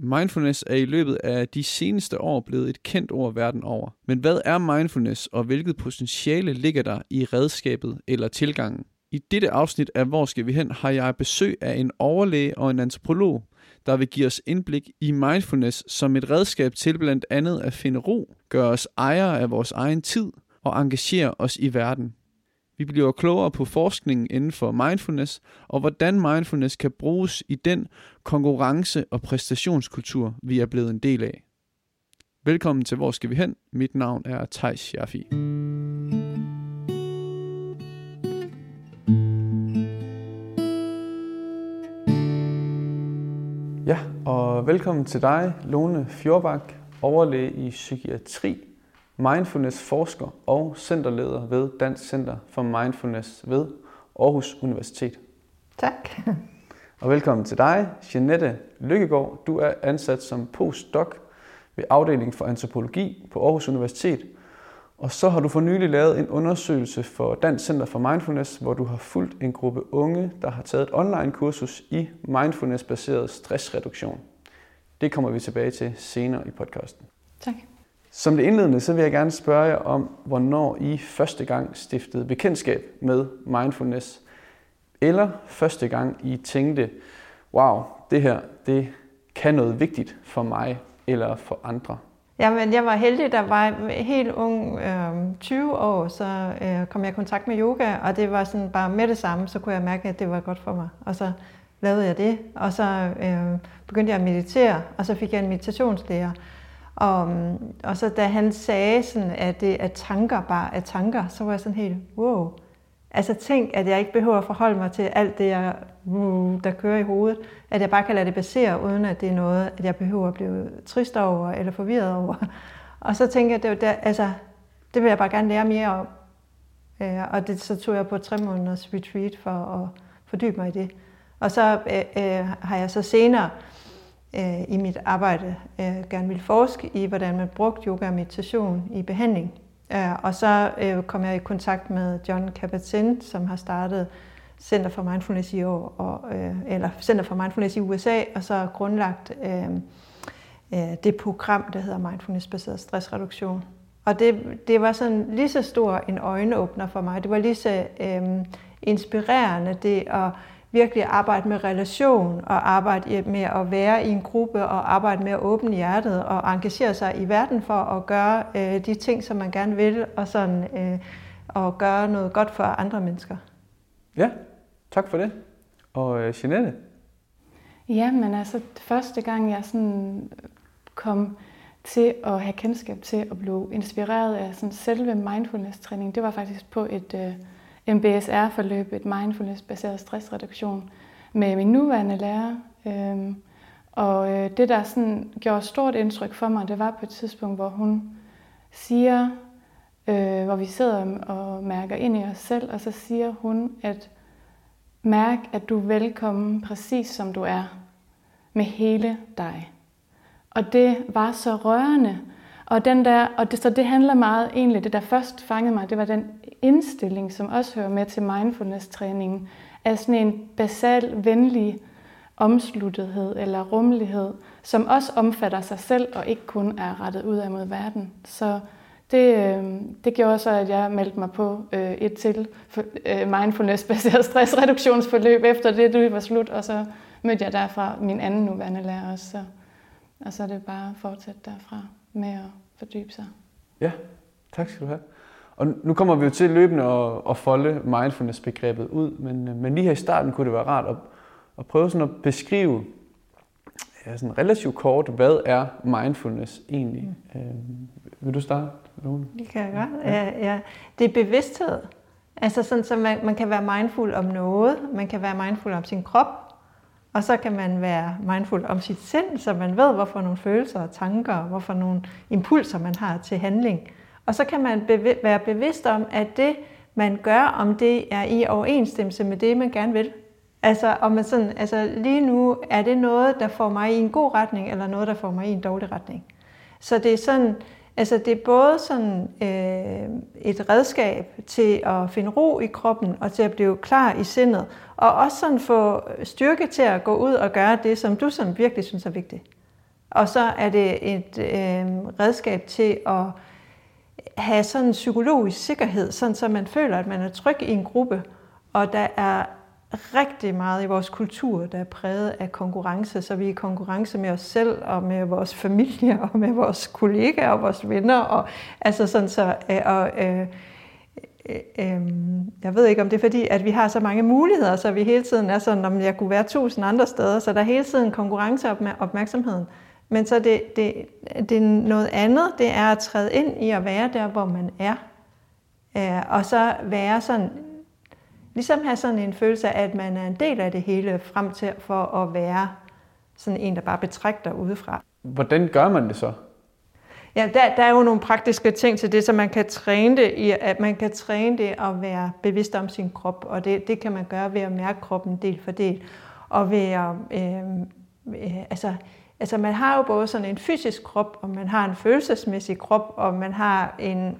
Mindfulness er i løbet af de seneste år blevet et kendt ord verden over. Men hvad er mindfulness, og hvilket potentiale ligger der i redskabet eller tilgangen? I dette afsnit af Hvor skal vi hen har jeg besøg af en overlæge og en antropolog, der vil give os indblik i mindfulness som et redskab til blandt andet at finde ro, gøre os ejere af vores egen tid og engagere os i verden. Vi bliver klogere på forskningen inden for mindfulness, og hvordan mindfulness kan bruges i den konkurrence- og præstationskultur, vi er blevet en del af. Velkommen til Hvor skal vi hen? Mit navn er Thijs Jaffi. Ja, og velkommen til dig, Lone Fjordbak, overlæge i psykiatri mindfulness-forsker og centerleder ved Dansk Center for Mindfulness ved Aarhus Universitet. Tak. Og velkommen til dig, Jeanette Lykkegaard. Du er ansat som postdoc ved afdelingen for antropologi på Aarhus Universitet. Og så har du for nylig lavet en undersøgelse for Dansk Center for Mindfulness, hvor du har fulgt en gruppe unge, der har taget et online-kursus i mindfulness-baseret stressreduktion. Det kommer vi tilbage til senere i podcasten. Tak. Som det indledende, så vil jeg gerne spørge jer om, hvornår I første gang stiftede bekendtskab med mindfulness, eller første gang I tænkte, wow, det her, det kan noget vigtigt for mig eller for andre. Jamen, jeg var heldig, der var helt ung, øh, 20 år, så øh, kom jeg i kontakt med yoga, og det var sådan bare med det samme, så kunne jeg mærke, at det var godt for mig. Og så lavede jeg det, og så øh, begyndte jeg at meditere, og så fik jeg en meditationslærer. Og, og så da han sagde, sådan, at det er tanker bare er tanker, så var jeg sådan helt, wow. Altså tænk, at jeg ikke behøver at forholde mig til alt det, jeg, uh, der kører i hovedet. At jeg bare kan lade det basere, uden at det er noget, at jeg behøver at blive trist over eller forvirret over. Og så tænkte jeg, det, var der, altså, det vil jeg bare gerne lære mere om. Øh, og det, så tog jeg på tre måneders retreat for at fordybe mig i det. Og så øh, øh, har jeg så senere øh, Øh, i mit arbejde øh, gerne ville forske i, hvordan man brugte yoga og meditation i behandling. Øh, og så øh, kom jeg i kontakt med John Kabat-Zinn, som har startet Center for Mindfulness i år, og, øh, eller Center for Mindfulness i USA, og så grundlagt øh, øh, det program, der hedder Mindfulness-baseret stressreduktion. Og det, det var sådan lige så stor en øjenåbner for mig. Det var lige så øh, inspirerende det at virkelig arbejde med relation og arbejde med at være i en gruppe og arbejde med at åbne hjertet og engagere sig i verden for at gøre øh, de ting, som man gerne vil, og sådan øh, og gøre noget godt for andre mennesker. Ja, tak for det. Og øh, Jeanette? Ja, men altså første gang jeg sådan kom til at have kendskab til at blive inspireret af sådan selve mindfulness-træning, det var faktisk på et øh, MBSR-forløb, et mindfulness-baseret stressreduktion, med min nuværende lærer. Øhm, og øh, det, der sådan gjorde stort indtryk for mig, det var på et tidspunkt, hvor hun siger, øh, hvor vi sidder og mærker ind i os selv, og så siger hun, at mærk, at du er velkommen præcis som du er, med hele dig. Og det var så rørende. Og, den der, og det, så det handler meget egentlig, det der først fangede mig, det var den indstilling, som også hører med til mindfulness-træningen, af sådan en basal, venlig omsluttethed eller rummelighed, som også omfatter sig selv og ikke kun er rettet ud af mod verden. Så det, øh, det gjorde så, at jeg meldte mig på øh, et til øh, mindfulness-baseret stressreduktionsforløb efter det, det var slut, og så mødte jeg derfra min anden nuværende lærer også. Så, og så er det bare at fortsætte derfra med at fordybe sig. Ja, tak skal du have. Og nu kommer vi jo til løbende at, at folde mindfulness-begrebet ud, men, øh, men lige her i starten kunne det være rart at, at prøve sådan at beskrive ja, sådan relativt kort, hvad er mindfulness egentlig? Mm. Øh, vil du starte, Lone? Det kan jeg godt. Ja. Ja, ja. Det er bevidsthed. Altså sådan, så man, man kan være mindful om noget. Man kan være mindful om sin krop. Og så kan man være mindful om sit sind, så man ved, hvorfor nogle følelser og tanker, hvorfor nogle impulser man har til handling. Og så kan man bev- være bevidst om, at det, man gør, om det er i overensstemmelse med det, man gerne vil. Altså, om man sådan, altså lige nu er det noget, der får mig i en god retning, eller noget, der får mig i en dårlig retning. Så det er sådan, altså det er både sådan øh, et redskab til at finde ro i kroppen, og til at blive klar i sindet, og også sådan få styrke til at gå ud og gøre det, som du sådan virkelig synes er vigtigt. Og så er det et øh, redskab til at have sådan en psykologisk sikkerhed, sådan så man føler, at man er tryg i en gruppe. Og der er rigtig meget i vores kultur, der er præget af konkurrence, så vi er i konkurrence med os selv og med vores familie og med vores kollegaer og vores venner. Og, altså sådan så, øh, og, øh, øh, øh, jeg ved ikke, om det er fordi, at vi har så mange muligheder, så vi hele tiden er sådan, om jeg kunne være tusind andre steder, så der er hele tiden konkurrence opmærksomheden. Men så det, det, det er noget andet, det er at træde ind i at være der, hvor man er. Øh, og så være sådan ligesom have sådan en følelse af, at man er en del af det hele, frem til for at være sådan en, der bare betragter udefra. Hvordan gør man det så? Ja, der, der er jo nogle praktiske ting til det, så man kan træne det i, at man kan træne det at være bevidst om sin krop, og det, det kan man gøre ved at mærke kroppen del for del, og ved at, øh, øh, altså, altså man har jo både sådan en fysisk krop, og man har en følelsesmæssig krop, og man har en,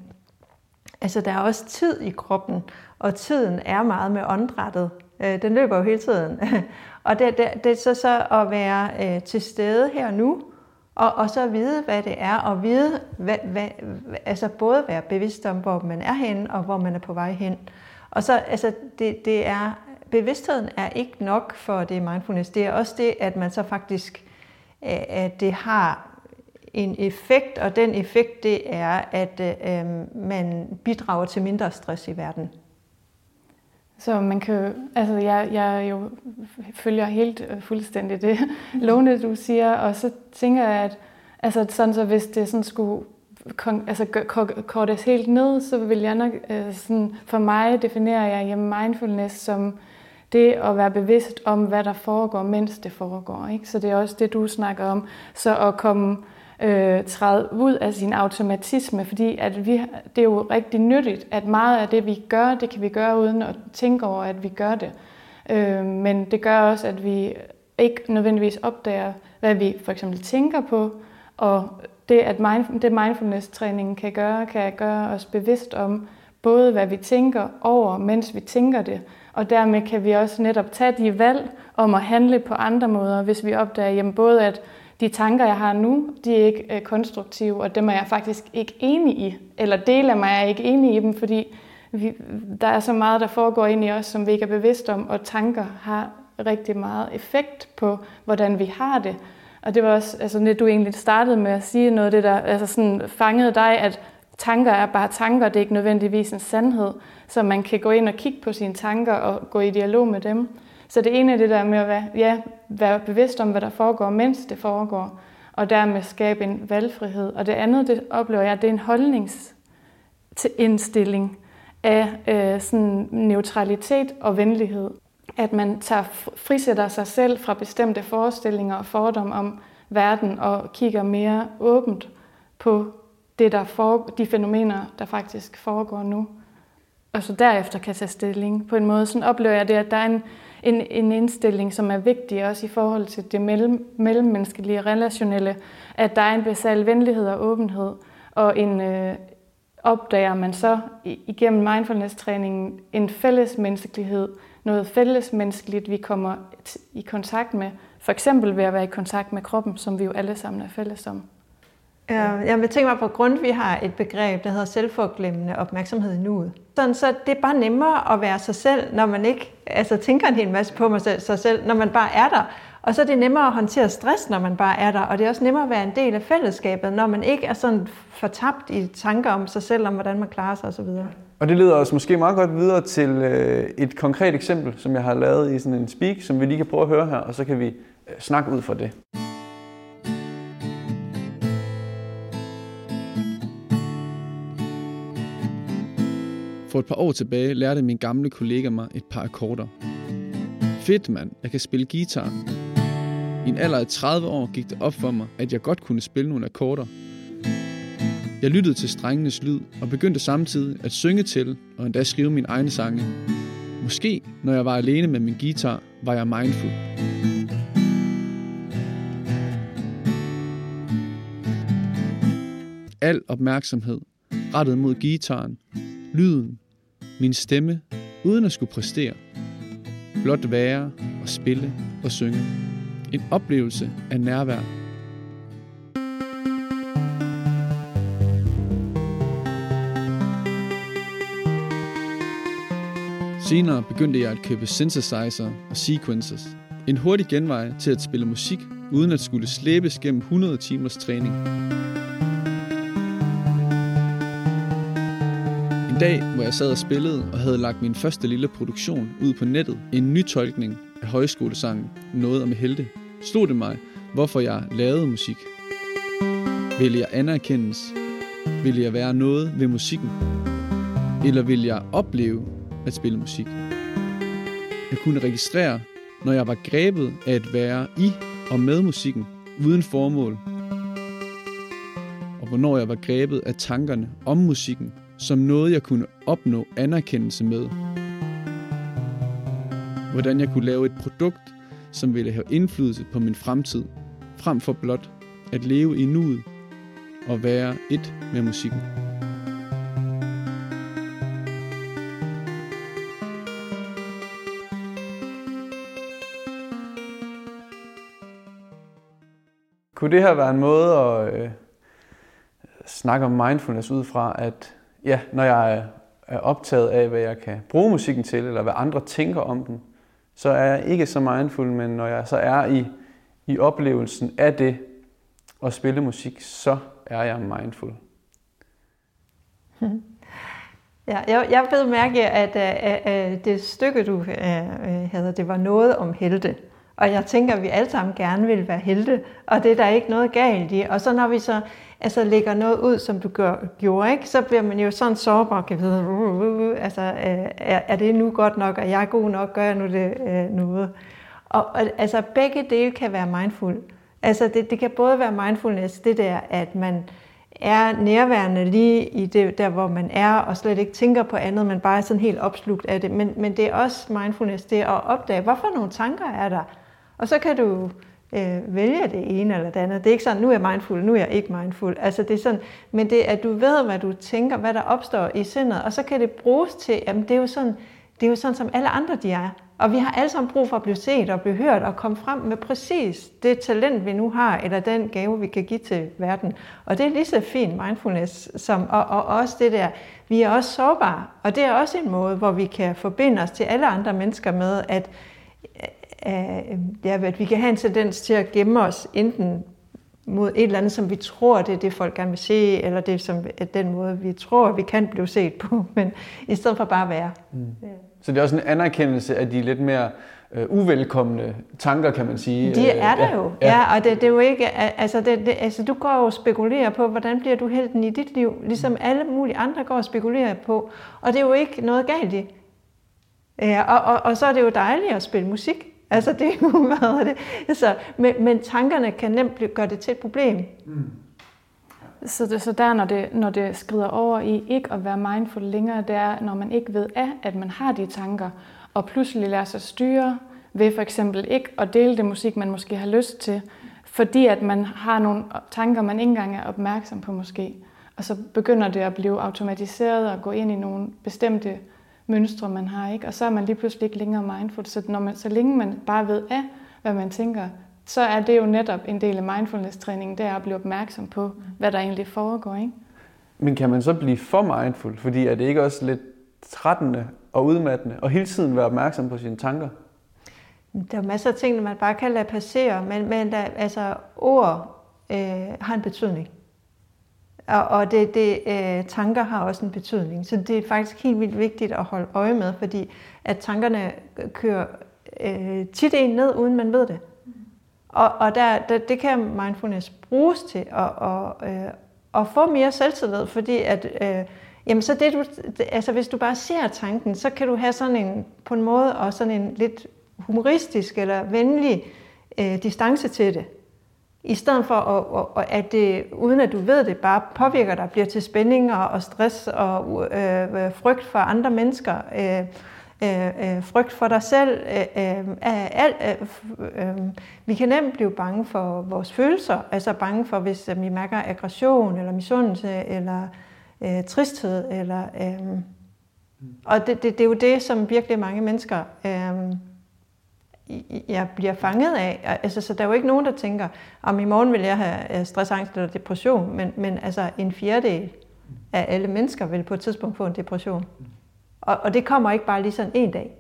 altså der er også tid i kroppen, og tiden er meget med åndedrættet. Øh, den løber jo hele tiden. og det, det, det er så, så at være øh, til stede her nu, og, og så vide, hvad det er, og vide, hvad, hvad, altså både være bevidst om, hvor man er henne, og hvor man er på vej hen. Og så, altså, det, det er, bevidstheden er ikke nok for det mindfulness. Det er også det, at man så faktisk, øh, at det har en effekt, og den effekt, det er, at øh, øh man bidrager til mindre stress i verden. Så man kan altså jeg, jeg jo følger helt øh, fuldstændig det lovende, du siger, og så tænker jeg, at altså sådan så hvis det sådan skulle altså, kortes helt ned, så vil jeg nok, øh, sådan, for mig definerer jeg jamen, mindfulness som det at være bevidst om, hvad der foregår, mens det foregår. Ikke? Så det er også det, du snakker om. Så at komme øh, Øh, træde ud af sin automatisme, fordi at vi, det er jo rigtig nyttigt, at meget af det, vi gør, det kan vi gøre uden at tænke over, at vi gør det. Øh, men det gør også, at vi ikke nødvendigvis opdager, hvad vi for eksempel tænker på, og det, at mindf- det mindfulness-træningen kan gøre, kan gøre os bevidst om både, hvad vi tænker over, mens vi tænker det, og dermed kan vi også netop tage de valg om at handle på andre måder, hvis vi opdager jamen både, at de tanker, jeg har nu, de er ikke øh, konstruktive, og dem er jeg faktisk ikke enig i. Eller del af mig er ikke enig i dem, fordi vi, der er så meget, der foregår ind i os, som vi ikke er bevidste om, og tanker har rigtig meget effekt på, hvordan vi har det. Og det var også altså, det, du egentlig startede med at sige, noget af det, der altså sådan, fangede dig, at tanker er bare tanker, det er ikke nødvendigvis en sandhed. Så man kan gå ind og kigge på sine tanker og gå i dialog med dem. Så det ene er det der med at være, ja, være bevidst om, hvad der foregår, mens det foregår, og dermed skabe en valgfrihed. Og det andet, det oplever jeg, det er en holdningsindstilling af øh, sådan neutralitet og venlighed. At man tager, frisætter sig selv fra bestemte forestillinger og fordomme om verden og kigger mere åbent på det, der foregår, de fænomener, der faktisk foregår nu. Og så derefter kan tage stilling. På en måde sådan oplever jeg det, at der er en, en, en indstilling, som er vigtig også i forhold til det mellem, mellemmenneskelige relationelle, at der er en basal venlighed og åbenhed, og en øh, opdager man så igennem mindfulness-træningen en fælles menneskelighed, noget fælles menneskeligt, vi kommer i kontakt med, for eksempel ved at være i kontakt med kroppen, som vi jo alle sammen er fælles om. Jeg vil tænke mig på grund, vi har et begreb, der hedder selvforglemmende opmærksomhed i nuet. Sådan, så det er bare nemmere at være sig selv, når man ikke altså, tænker en hel masse på sig selv, når man bare er der. Og så er det nemmere at håndtere stress, når man bare er der. Og det er også nemmere at være en del af fællesskabet, når man ikke er sådan fortabt i tanker om sig selv, om hvordan man klarer sig osv. Og det leder os måske meget godt videre til øh, et konkret eksempel, som jeg har lavet i sådan en speak, som vi lige kan prøve at høre her, og så kan vi øh, snakke ud fra det. For et par år tilbage lærte min gamle kollega mig et par akkorder. Fedt mand, jeg kan spille guitar. I en alder af 30 år gik det op for mig, at jeg godt kunne spille nogle akkorder. Jeg lyttede til strengenes lyd og begyndte samtidig at synge til og endda skrive mine egne sange. Måske, når jeg var alene med min guitar, var jeg mindful. Al opmærksomhed rettet mod gitaren lyden, min stemme, uden at skulle præstere. Blot være og spille og synge. En oplevelse af nærvær. Senere begyndte jeg at købe synthesizer og sequences. En hurtig genvej til at spille musik, uden at skulle slæbes gennem 100 timers træning. En dag, hvor jeg sad og spillede og havde lagt min første lille produktion ud på nettet, en nytolkning af højskolesangen Noget om helte, slog det mig, hvorfor jeg lavede musik. Vil jeg anerkendes? Vil jeg være noget ved musikken? Eller vil jeg opleve at spille musik? Jeg kunne registrere, når jeg var grebet af at være i og med musikken, uden formål. Og hvornår jeg var grebet af tankerne om musikken, som noget jeg kunne opnå anerkendelse med. Hvordan jeg kunne lave et produkt, som ville have indflydelse på min fremtid, frem for blot at leve i nuet og være et med musikken. Kunne det her være en måde at øh, snakke om mindfulness ud fra, at ja, når jeg er optaget af, hvad jeg kan bruge musikken til, eller hvad andre tænker om den, så er jeg ikke så mindful, men når jeg så er i, i oplevelsen af det at spille musik, så er jeg mindful. Ja, jeg, jeg ved mærke, at, at, at det stykke, du øh, øh, havde, det var noget om helte. Og jeg tænker, at vi alle sammen gerne vil være helte, og det er der ikke noget galt i. Og så når vi så altså, lægger noget ud, som du gør, gjorde, ikke, så bliver man jo sådan sårbar, kan vide, uh, uh, uh, uh. altså, øh, er, er det nu godt nok, og jeg er god nok, gør jeg nu det uh, noget? Og, og altså, begge dele kan være mindful. Altså, det, det kan både være mindfulness, det der, at man er nærværende lige i det, der, hvor man er, og slet ikke tænker på andet, men bare er sådan helt opslugt af det. Men, men det er også mindfulness, det er at opdage, hvorfor nogle tanker er der, og så kan du øh, vælge det ene eller det andet. Det er ikke sådan, nu er jeg mindful, nu er jeg ikke mindful. Altså det er sådan, men det er, at du ved, hvad du tænker, hvad der opstår i sindet, og så kan det bruges til, jamen det er jo sådan, det er jo sådan, som alle andre de er. Og vi har alle sammen brug for at blive set og blive hørt og komme frem med præcis det talent, vi nu har, eller den gave, vi kan give til verden. Og det er lige så fint mindfulness, som, og, og også det der, vi er også sårbare. Og det er også en måde, hvor vi kan forbinde os til alle andre mennesker med, at ja, at vi kan have en tendens til at gemme os enten mod et eller andet, som vi tror, det er det, folk gerne vil se, eller det som er den måde, vi tror, vi kan blive set på, men i stedet for bare at være. Mm. Ja. Så det er også en anerkendelse af de lidt mere øh, uvelkomne tanker, kan man sige. De er der jo, ja, ja og det, det er jo ikke, altså, det, det, altså du går og spekulerer på, hvordan bliver du helten i dit liv, ligesom alle mulige andre går og spekulerer på, og det er jo ikke noget galt i. Ja, og, og, og så er det jo dejligt at spille musik, Altså det er hvad er det? Altså, men, men tankerne kan nemt gøre det til et problem. Mm. Så, det, så der, når det, når det skrider over i ikke at være mindful længere, det er, når man ikke ved af, at man har de tanker, og pludselig lader sig styre ved for eksempel ikke at dele det musik, man måske har lyst til, fordi at man har nogle tanker, man ikke engang er opmærksom på måske. Og så begynder det at blive automatiseret og gå ind i nogle bestemte mønstre, man har. Ikke? Og så er man lige pludselig ikke længere mindful. Så, når man, så længe man bare ved af, hvad man tænker, så er det jo netop en del af mindfulness-træningen, det er at blive opmærksom på, hvad der egentlig foregår. Ikke? Men kan man så blive for mindful? Fordi er det ikke også lidt trættende og udmattende, og hele tiden være opmærksom på sine tanker? Der er masser af ting, man bare kan lade passere, men, men der, altså, ord øh, har en betydning. Og, og det, det, øh, tanker har også en betydning. Så det er faktisk helt vildt vigtigt at holde øje med, fordi at tankerne kører øh, tit en ned, uden man ved det. Og, og der, der, det kan mindfulness bruges til at, at, øh, at få mere selvtillid, fordi at, øh, jamen så det du, altså hvis du bare ser tanken, så kan du have sådan en, på en måde, og sådan en lidt humoristisk eller venlig øh, distance til det. I stedet for, at, at det, uden at du ved det, bare påvirker dig, bliver til spændinger og stress og øh, øh, frygt for andre mennesker, øh, øh, øh frygt for dig selv. Øh, øh, alt, øh, øh, vi kan nemt blive bange for vores følelser, altså bange for, hvis øh, vi mærker aggression, eller misundelse, eller øh, tristhed. Eller, øh, og det, det, det er jo det, som virkelig mange mennesker... Øh, jeg bliver fanget af. Altså, så der er jo ikke nogen, der tænker, om i morgen vil jeg have øh, stress, angst eller depression, men, men altså en fjerdedel af alle mennesker vil på et tidspunkt få en depression. Og, og det kommer ikke bare lige sådan en dag.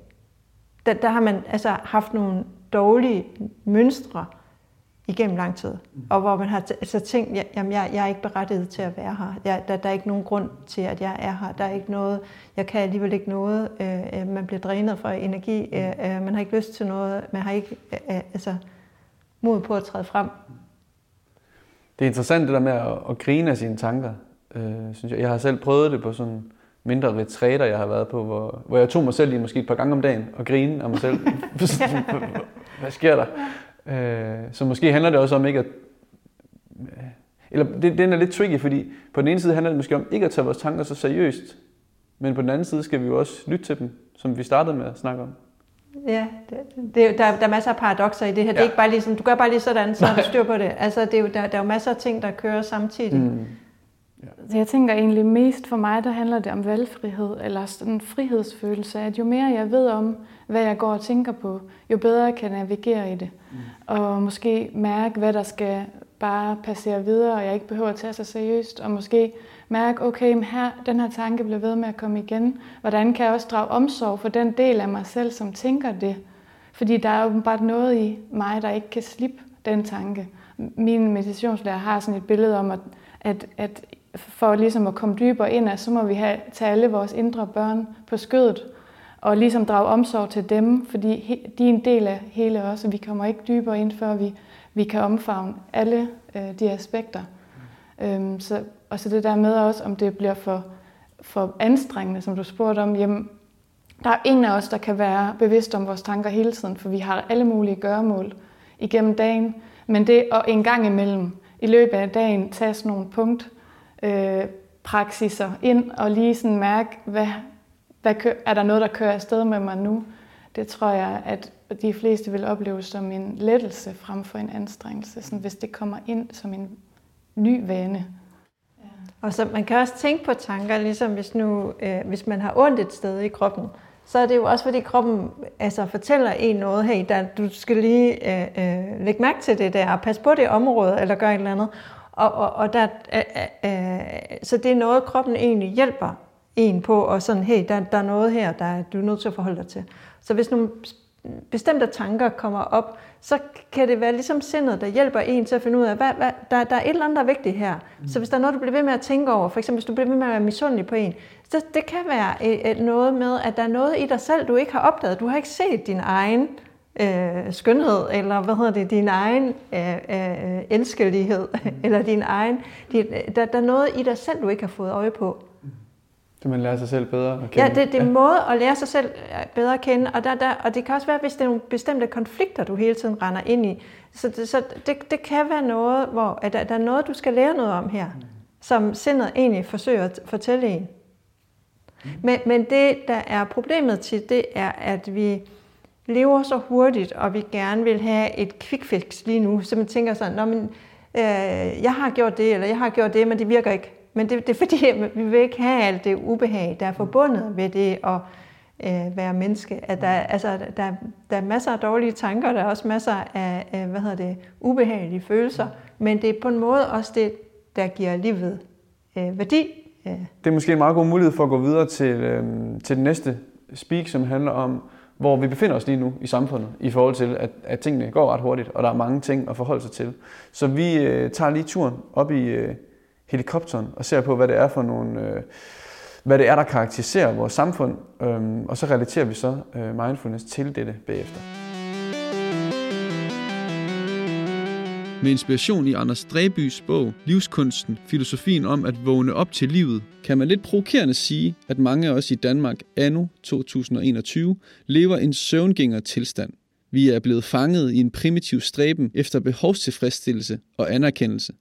Der, der har man altså haft nogle dårlige mønstre igennem lang tid. Mm. Og hvor man har t- altså tænkt, ja, jamen jeg, jeg er ikke berettiget til at være her. Jeg, der, der er ikke nogen grund til, at jeg er her. Der er ikke noget, jeg kan alligevel ikke noget. Øh, man bliver drænet fra energi. Mm. Øh, øh, man har ikke lyst til noget. Man har ikke øh, øh, altså, mod på at træde frem. Det er interessant det der med at, at grine af sine tanker. Øh, synes jeg. jeg har selv prøvet det på sådan mindre retræter, jeg har været på, hvor, hvor jeg tog mig selv i måske et par gange om dagen og grine af mig selv. Hvad sker der? Øh, så måske handler det også om ikke at... Eller det, den er lidt tricky, fordi på den ene side handler det måske om ikke at tage vores tanker så seriøst, men på den anden side skal vi jo også lytte til dem, som vi startede med at snakke om. Ja, det, det, der, der er masser af paradoxer i det her. Ja. Det er ikke bare ligesom, du gør bare lige sådan, så har du styr på det. Altså, det er jo, der, der er jo masser af ting, der kører samtidig. Mm. Så jeg tænker egentlig mest for mig, der handler det om valgfrihed, eller sådan en frihedsfølelse, at jo mere jeg ved om, hvad jeg går og tænker på, jo bedre kan jeg navigere i det. Mm. Og måske mærke, hvad der skal bare passere videre, og jeg ikke behøver at tage sig seriøst, og måske mærke, okay, men her, den her tanke bliver ved med at komme igen. Hvordan kan jeg også drage omsorg for den del af mig selv, som tænker det? Fordi der er åbenbart noget i mig, der ikke kan slippe den tanke. Min meditationslærer har sådan et billede om, at, at, at for ligesom at komme dybere ind, så må vi have, tage alle vores indre børn på skødet, og ligesom drage omsorg til dem, fordi de er en del af hele os, og vi kommer ikke dybere ind, før vi, vi kan omfavne alle øh, de aspekter. Mm. Øhm, så, og så det der med også, om det bliver for, for anstrengende, som du spurgte om, jamen, der er ingen af os, der kan være bevidst om vores tanker hele tiden, for vi har alle mulige gøremål igennem dagen. Men det at en gang imellem, i løbet af dagen, tage sådan nogle punkt, øh, praksiser ind og lige sådan mærke, hvad, hvad kø, er der noget, der kører afsted med mig nu? Det tror jeg, at de fleste vil opleve som en lettelse frem for en anstrengelse, sådan hvis det kommer ind som en ny vane. Ja. Og så man kan også tænke på tanker, ligesom hvis, nu, øh, hvis man har ondt et sted i kroppen, så er det jo også fordi kroppen altså, fortæller en noget, hey, der, du skal lige øh, øh, lægge mærke til det der, og på det område, eller gør et eller andet. Og, og, og der, øh, øh, øh, så det er noget, kroppen egentlig hjælper en på, og sådan, hey, der, der er noget her, der du er nødt til at forholde dig til. Så hvis nogle bestemte tanker kommer op, så kan det være ligesom sindet, der hjælper en til at finde ud af, hvad, hvad, der, der er et eller andet, der er vigtigt her. Mm. Så hvis der er noget, du bliver ved med at tænke over, for eksempel hvis du bliver ved med at være misundelig på en, så det kan være et, et noget med, at der er noget i dig selv, du ikke har opdaget. Du har ikke set din egen øh, skønhed, eller hvad hedder det, din egen øh, øh, elskelighed, mm. eller din egen, din, der, der er noget i dig selv, du ikke har fået øje på. Det man lærer sig selv bedre at kende. Ja, det, det er en måde at lære sig selv bedre at kende, og, der, der, og det kan også være, hvis det er nogle bestemte konflikter, du hele tiden render ind i. Så, det, så det, det kan være noget, hvor at der, der er noget, du skal lære noget om her, mm. som sindet egentlig forsøger at fortælle en. Mm. Men, men det, der er problemet til, det er, at vi lever så hurtigt, og vi gerne vil have et quick fix lige nu, så man tænker sådan, Nå, men, øh, jeg har gjort det, eller jeg har gjort det, men det virker ikke. Men det, det er fordi, vi vil ikke have alt det ubehag, der er forbundet med det at øh, være menneske. At der, altså, der, der er masser af dårlige tanker, der er også masser af øh, hvad hedder det, ubehagelige følelser, men det er på en måde også det, der giver livet øh, værdi. Øh. Det er måske en meget god mulighed for at gå videre til, øh, til den næste speak, som handler om, hvor vi befinder os lige nu i samfundet, i forhold til, at, at tingene går ret hurtigt, og der er mange ting at forholde sig til. Så vi øh, tager lige turen op i øh, helikopteren og ser på, hvad det er for nogle... Øh, hvad det er, der karakteriserer vores samfund, øhm, og så relaterer vi så øh, mindfulness til dette bagefter. Med inspiration i Anders Dræbys bog Livskunsten, filosofien om at vågne op til livet, kan man lidt provokerende sige, at mange af os i Danmark anno 2021 lever en søvngænger tilstand. Vi er blevet fanget i en primitiv stræben efter behovstilfredsstillelse og anerkendelse.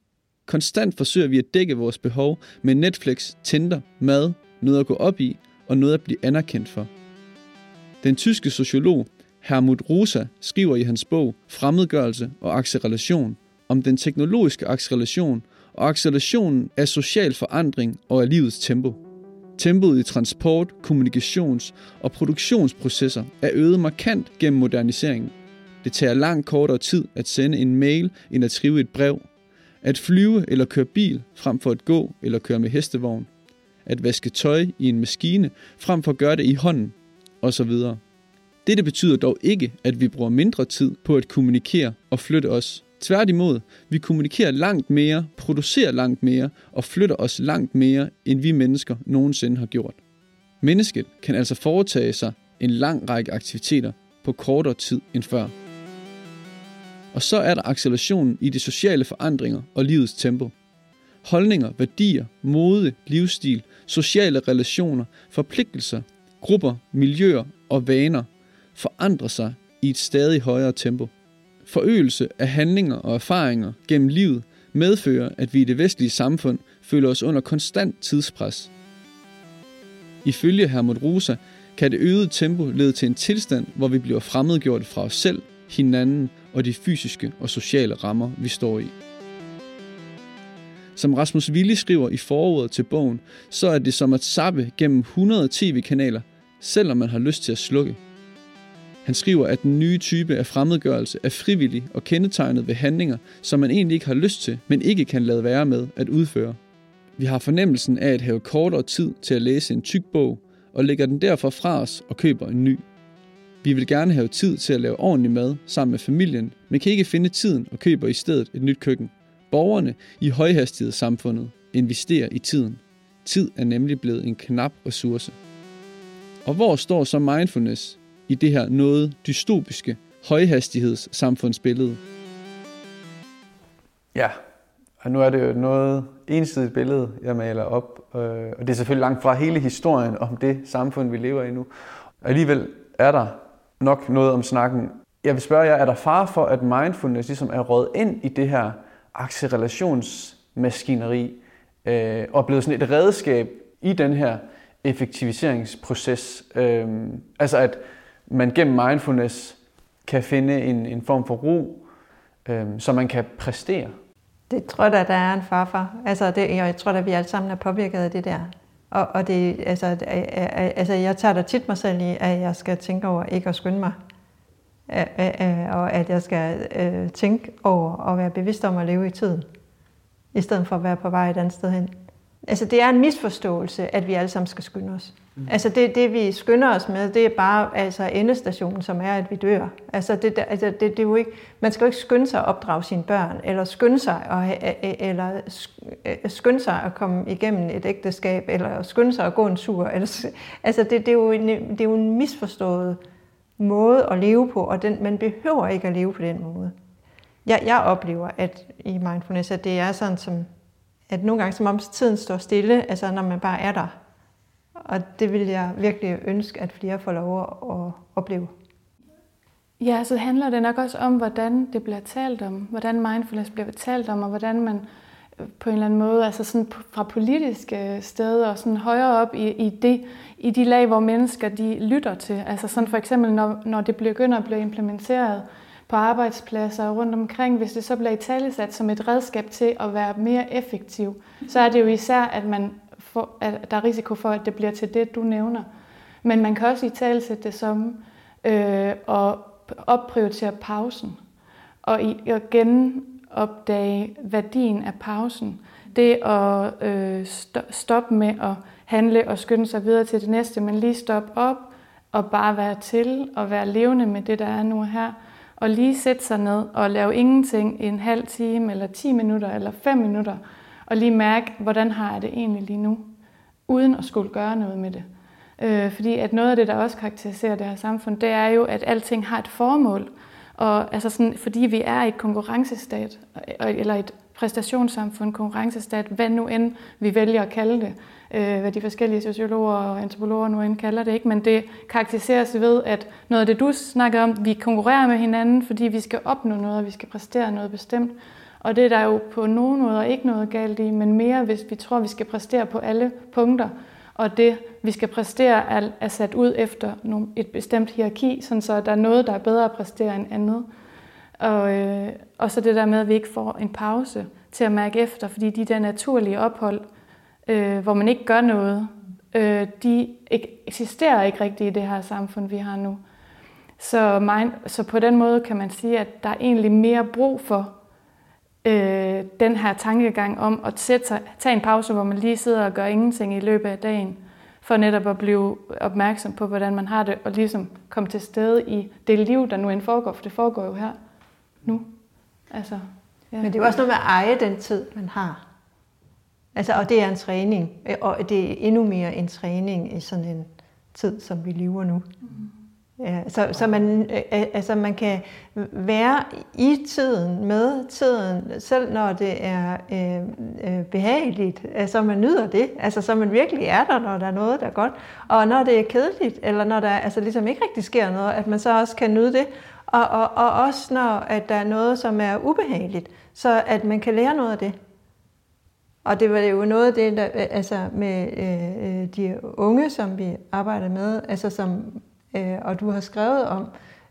Konstant forsøger vi at dække vores behov med Netflix, Tinder, mad, noget at gå op i og noget at blive anerkendt for. Den tyske sociolog Hermut Rosa skriver i hans bog Fremmedgørelse og acceleration om den teknologiske acceleration og accelerationen af social forandring og af livets tempo. Tempoet i transport, kommunikations- og produktionsprocesser er øget markant gennem moderniseringen. Det tager langt kortere tid at sende en mail end at skrive et brev, at flyve eller køre bil frem for at gå eller køre med hestevogn, at vaske tøj i en maskine, frem for at gøre det i hånden, osv. Dette betyder dog ikke, at vi bruger mindre tid på at kommunikere og flytte os. Tværtimod, vi kommunikerer langt mere, producerer langt mere og flytter os langt mere, end vi mennesker nogensinde har gjort. Mennesket kan altså foretage sig en lang række aktiviteter på kortere tid end før. Og så er der accelerationen i de sociale forandringer og livets tempo. Holdninger, værdier, mode, livsstil, sociale relationer, forpligtelser, grupper, miljøer og vaner forandrer sig i et stadig højere tempo. Forøgelse af handlinger og erfaringer gennem livet medfører, at vi i det vestlige samfund føler os under konstant tidspres. Ifølge Hermod Rosa kan det øgede tempo lede til en tilstand, hvor vi bliver fremmedgjort fra os selv, hinanden og de fysiske og sociale rammer, vi står i. Som Rasmus Willi skriver i forordet til bogen, så er det som at sappe gennem 100 tv-kanaler, selvom man har lyst til at slukke. Han skriver, at den nye type af fremmedgørelse er frivillig og kendetegnet ved handlinger, som man egentlig ikke har lyst til, men ikke kan lade være med at udføre. Vi har fornemmelsen af at have kortere tid til at læse en tyk bog, og lægger den derfor fra os og køber en ny. Vi vil gerne have tid til at lave ordentlig mad sammen med familien, men kan ikke finde tiden og køber i stedet et nyt køkken. Borgerne i højhastighedssamfundet investerer i tiden. Tid er nemlig blevet en knap ressource. Og hvor står så mindfulness i det her noget dystopiske højhastighedssamfundsbillede? Ja, og nu er det jo noget ensidigt billede, jeg maler op, øh, og det er selvfølgelig langt fra hele historien om det samfund, vi lever i nu. Alligevel er der nok noget om snakken. Jeg vil spørge jer, er der far for, at mindfulness ligesom er råd ind i det her accelerationsmaskineri øh, og blevet sådan et redskab i den her effektiviseringsproces? Øh, altså at man gennem mindfulness kan finde en, en form for ro, øh, så man kan præstere. Det tror jeg, der er en far for. Altså, det, jeg tror at vi alle sammen er påvirket af det der. Og, og det, altså, altså, jeg tager da tit mig selv i, at jeg skal tænke over ikke at skynde mig. Og at jeg skal øh, tænke over og være bevidst om at leve i tiden. I stedet for at være på vej et andet sted hen. Altså, det er en misforståelse, at vi alle sammen skal skynde os. Mm. Altså det, det, vi skynder os med, det er bare altså endestationen, som er, at vi dør. Altså det, altså det, det er jo ikke, man skal jo ikke skynde sig at opdrage sine børn, eller skynde sig at, eller skynde sig at komme igennem et ægteskab, eller skynde sig at gå en tur. Eller, altså det, det, er jo en, det er jo en misforstået måde at leve på, og den, man behøver ikke at leve på den måde. Jeg, jeg oplever at i mindfulness, at det er sådan som, at nogle gange som om tiden står stille, altså når man bare er der. Og det vil jeg virkelig ønske, at flere får lov at opleve. Ja, så handler det nok også om, hvordan det bliver talt om, hvordan mindfulness bliver talt om, og hvordan man øh, på en eller anden måde, altså sådan fra politiske steder og sådan højere op i, i, det, i de lag, hvor mennesker de lytter til. Altså sådan for eksempel, når, når det begynder at blive implementeret på arbejdspladser rundt omkring, hvis det så bliver i talesat som et redskab til at være mere effektiv, så er det jo især, at man får, at der er risiko for, at det bliver til det, du nævner. Men man kan også i talsætte det som øh, at opprioritere pausen. Og i, at genopdage værdien af pausen. Det at øh, stoppe med at handle og skynde sig videre til det næste, men lige stoppe op og bare være til og være levende med det, der er nu her. Og lige sætte sig ned og lave ingenting i en halv time, eller 10 minutter, eller 5 minutter, og lige mærke, hvordan har jeg det egentlig lige nu, uden at skulle gøre noget med det. Øh, fordi at noget af det, der også karakteriserer det her samfund, det er jo, at alting har et formål. Og altså sådan, fordi vi er et konkurrencestat, eller et præstationssamfund, konkurrencestat, hvad nu end vi vælger at kalde det, øh, hvad de forskellige sociologer og antropologer nu end kalder det, ikke? men det karakteriseres ved, at noget af det, du snakker om, vi konkurrerer med hinanden, fordi vi skal opnå noget, og vi skal præstere noget bestemt. Og det er der jo på nogen måder ikke noget galt i, men mere hvis vi tror, vi skal præstere på alle punkter, og det, vi skal præstere, er, er sat ud efter et bestemt hierarki, sådan så der er noget, der er bedre at præstere end andet. Og, øh, og så det der med, at vi ikke får en pause til at mærke efter, fordi de der naturlige ophold, øh, hvor man ikke gør noget, øh, de eksisterer ikke rigtigt i det her samfund, vi har nu. Så, mind, så på den måde kan man sige, at der er egentlig mere brug for øh, den her tankegang om at sætte sig, tage en pause, hvor man lige sidder og gør ingenting i løbet af dagen, for netop at blive opmærksom på, hvordan man har det, og ligesom komme til stede i det liv, der nu end foregår, for det foregår jo her nu. Altså, ja. Men det er jo også noget med at eje den tid, man har. Altså, og det er en træning, og det er endnu mere en træning i sådan en tid, som vi lever nu. Mm. Ja, så, så man, øh, øh, altså man kan være i tiden, med tiden, selv når det er øh, øh, behageligt, altså man nyder det, altså så man virkelig er der, når der er noget, der er godt, og når det er kedeligt, eller når der altså ligesom ikke rigtig sker noget, at man så også kan nyde det, og, og, og også når at der er noget, som er ubehageligt, så at man kan lære noget af det. Og det var jo noget af det, der, altså med øh, de unge, som vi arbejder med, altså som Øh, og du har skrevet om,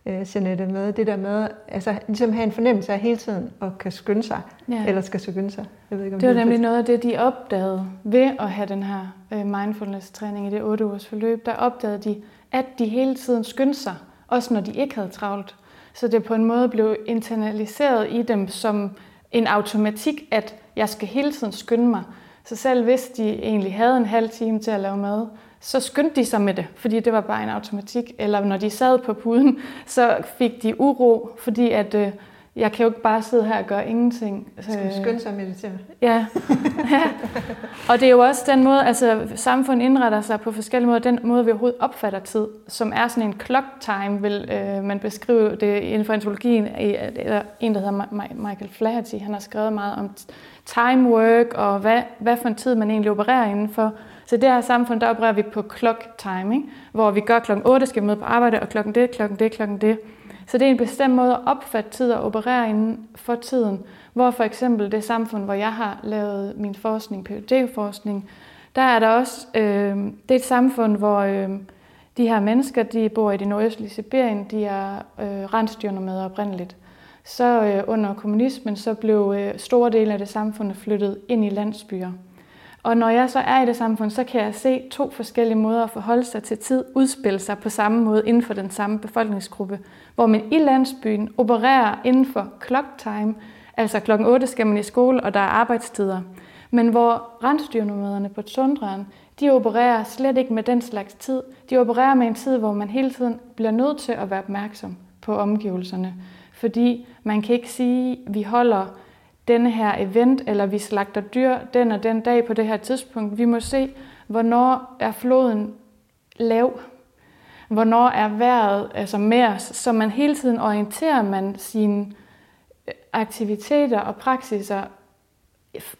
øh, Jeanette, med det der med, altså ligesom have en fornemmelse af hele tiden og kan skynde sig, ja. eller skal skynde sig. Jeg ved ikke, om det var det nemlig noget af det, de opdagede ved at have den her øh, mindfulness-træning i det 8 ugers forløb. Der opdagede de, at de hele tiden skyndte sig, også når de ikke havde travlt. Så det på en måde blev internaliseret i dem som en automatik, at jeg skal hele tiden skynde mig. Så selv hvis de egentlig havde en halv time til at lave mad, så skyndte de sig med det, fordi det var bare en automatik. Eller når de sad på puden, så fik de uro, fordi at, øh, jeg kan jo ikke bare sidde her og gøre ingenting. Skal du skynde sig at meditere? Ja. ja. Og det er jo også den måde, altså samfundet indretter sig på forskellige måder, den måde vi overhovedet opfatter tid, som er sådan en clock time, vil øh, man beskrive det inden for antropologien. Eller en, der hedder Michael Flaherty, han har skrevet meget om time work, og hvad, hvad for en tid man egentlig opererer indenfor. Så det her samfund, der opererer vi på clock timing, hvor vi gør klokken 8, skal vi møde på arbejde, og klokken det, klokken det, klokken det. Så det er en bestemt måde at opfatte tid og operere inden for tiden. Hvor for eksempel det samfund, hvor jeg har lavet min forskning, phd forskning der er der også, øh, det er et samfund, hvor øh, de her mennesker, de bor i det nordøstlige Sibirien, de er øh, rensdyrnomade oprindeligt. Så øh, under kommunismen, så blev øh, store dele af det samfund flyttet ind i landsbyer. Og når jeg så er i det samfund, så kan jeg se to forskellige måder at forholde sig til tid udspille sig på samme måde inden for den samme befolkningsgruppe. Hvor man i landsbyen opererer inden for clock time, altså klokken 8 skal man i skole, og der er arbejdstider. Men hvor rensdyrnomaderne på tundren, de opererer slet ikke med den slags tid. De opererer med en tid, hvor man hele tiden bliver nødt til at være opmærksom på omgivelserne. Fordi man kan ikke sige, at vi holder denne her event, eller vi slagter dyr den og den dag på det her tidspunkt. Vi må se, hvornår er floden lav, hvornår er vejret altså mere, så man hele tiden orienterer man sine øh, aktiviteter og praksiser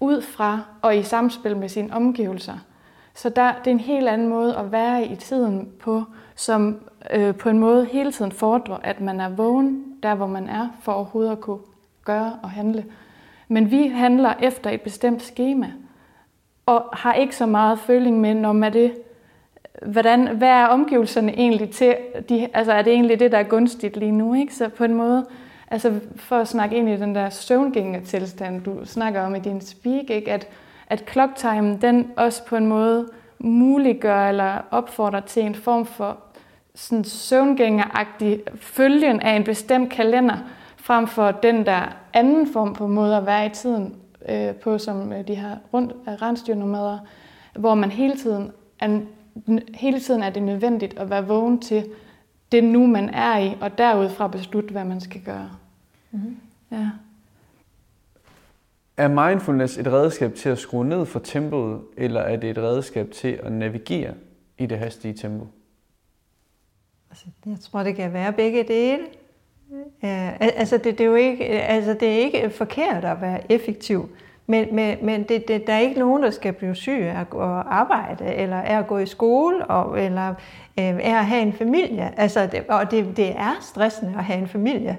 ud fra og i samspil med sine omgivelser. Så der, det er en helt anden måde at være i tiden på, som øh, på en måde hele tiden fordrer, at man er vågen der, hvor man er, for overhovedet at kunne gøre og handle. Men vi handler efter et bestemt schema, og har ikke så meget føling med, når man det, hvordan, hvad er omgivelserne egentlig til? De, altså er det egentlig det, der er gunstigt lige nu? Ikke? Så på en måde, altså for at snakke ind i den der søvngængertilstand, du snakker om i din speak, ikke? At, at clock time, den også på en måde muliggør eller opfordrer til en form for sådan søvngængeragtig følgen af en bestemt kalender, frem for den der anden form på måde at være i tiden øh, på, som øh, de her rundt af rensdyrnomader, hvor man hele tiden, er, hele tiden er det nødvendigt at være vågen til det nu, man er i, og derudfra beslutte, hvad man skal gøre. Mm-hmm. Ja. Er mindfulness et redskab til at skrue ned for tempoet, eller er det et redskab til at navigere i det hastige tempo? Altså, jeg tror, det kan være begge dele. Ja, altså det, det, er jo ikke, altså det er ikke forkert at være effektiv, men, men, men det, det, der er ikke nogen, der skal blive syg af at arbejde, eller af at gå i skole, og, eller øh, af at have en familie. Altså, det, og det, det er stressende at have en familie.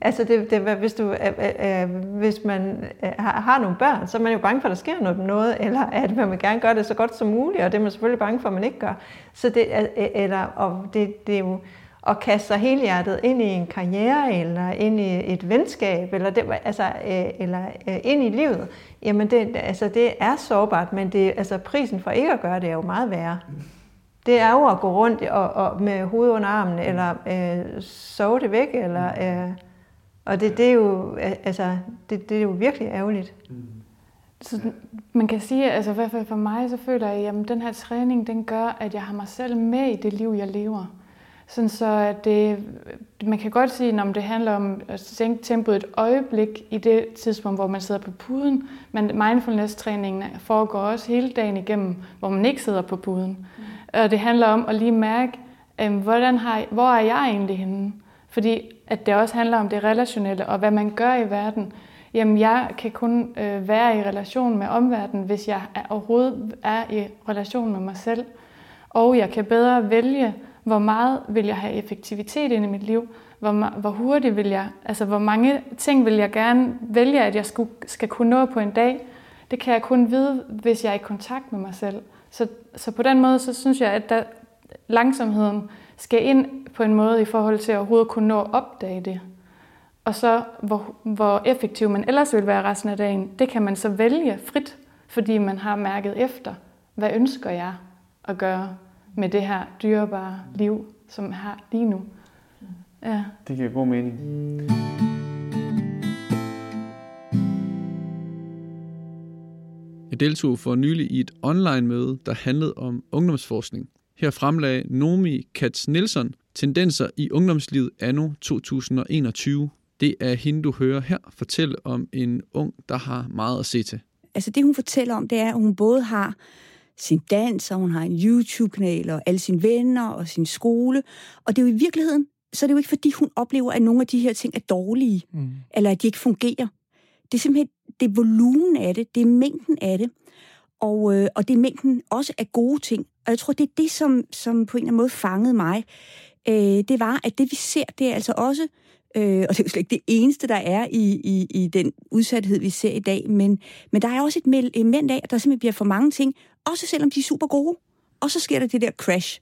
Altså det, det, hvis, du, øh, øh, øh, hvis man øh, har, har nogle børn, så er man jo bange for, at der sker noget, noget, eller at man vil gerne gøre det så godt som muligt, og det er man selvfølgelig bange for, at man ikke gør. Så det, øh, øh, eller, og det, det er jo at kaste sig helhjertet ind i en karriere, eller ind i et venskab, eller, det, altså, øh, eller øh, ind i livet, jamen det, altså, det er sårbart, men det, altså, prisen for ikke at gøre det er jo meget værre. Det er jo at gå rundt og, og med hovedet under armen, eller øh, sove det væk, eller... Øh, Og det, det, er jo, øh, altså, det, det er jo virkelig ærgerligt. Så man kan sige, altså i hvert fald for mig, så føler jeg, at den her træning, den gør, at jeg har mig selv med i det liv, jeg lever. Sådan så at det, man kan godt sige, om det handler om at sænke tempoet et øjeblik i det tidspunkt, hvor man sidder på puden, men mindfulness-træningen foregår også hele dagen igennem, hvor man ikke sidder på puden. Mm. Og det handler om at lige mærke, øhm, hvordan har, hvor er jeg egentlig henne? Fordi at det også handler om det relationelle, og hvad man gør i verden. Jamen, jeg kan kun øh, være i relation med omverdenen, hvis jeg er, overhovedet er i relation med mig selv. Og jeg kan bedre vælge, hvor meget vil jeg have effektivitet ind i mit liv, hvor, hvor hurtigt vil jeg, altså hvor mange ting vil jeg gerne vælge, at jeg skulle, skal kunne nå på en dag. Det kan jeg kun vide, hvis jeg er i kontakt med mig selv. Så, så på den måde, så synes jeg, at der, langsomheden skal ind på en måde i forhold til at overhovedet kunne nå at opdage det. Og så, hvor, hvor effektiv man ellers vil være resten af dagen, det kan man så vælge frit, fordi man har mærket efter, hvad ønsker jeg at gøre med det her dyrebare liv, som jeg har lige nu. Ja. Det giver god mening. Jeg deltog for nylig i et online-møde, der handlede om ungdomsforskning. Her fremlagde Nomi Katz Nielsen tendenser i ungdomslivet anno 2021. Det er hende, du hører her fortælle om en ung, der har meget at se til. Altså det, hun fortæller om, det er, at hun både har sin dans, og hun har en YouTube-kanal, og alle sine venner, og sin skole. Og det er jo i virkeligheden, så er det jo ikke, fordi hun oplever, at nogle af de her ting er dårlige, mm. eller at de ikke fungerer. Det er simpelthen det er volumen af det, det er mængden af det, og, øh, og det er mængden også af gode ting. Og jeg tror, det er det, som, som på en eller anden måde fangede mig. Øh, det var, at det vi ser, det er altså også Øh, og det er jo slet ikke det eneste, der er i, i, i den udsathed, vi ser i dag. Men, men der er også et element af, at der simpelthen bliver for mange ting, også selvom de er super gode. Og så sker der det der crash.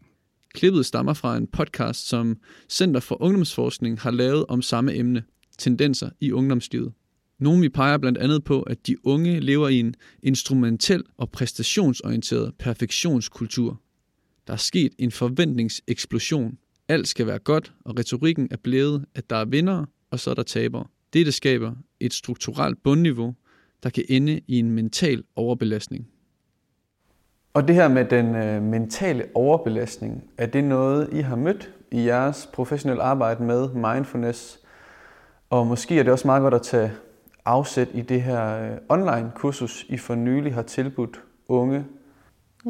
Klippet stammer fra en podcast, som Center for Ungdomsforskning har lavet om samme emne, tendenser i ungdomslivet. Nomi peger blandt andet på, at de unge lever i en instrumentel og præstationsorienteret perfektionskultur. Der er sket en forventningseksplosion alt skal være godt, og retorikken er blevet, at der er vinder, og så er der tabere. Dette skaber et strukturelt bundniveau, der kan ende i en mental overbelastning. Og det her med den øh, mentale overbelastning, er det noget, I har mødt i jeres professionelle arbejde med mindfulness? Og måske er det også meget godt at tage afsæt i det her øh, online kursus, I for nylig har tilbudt unge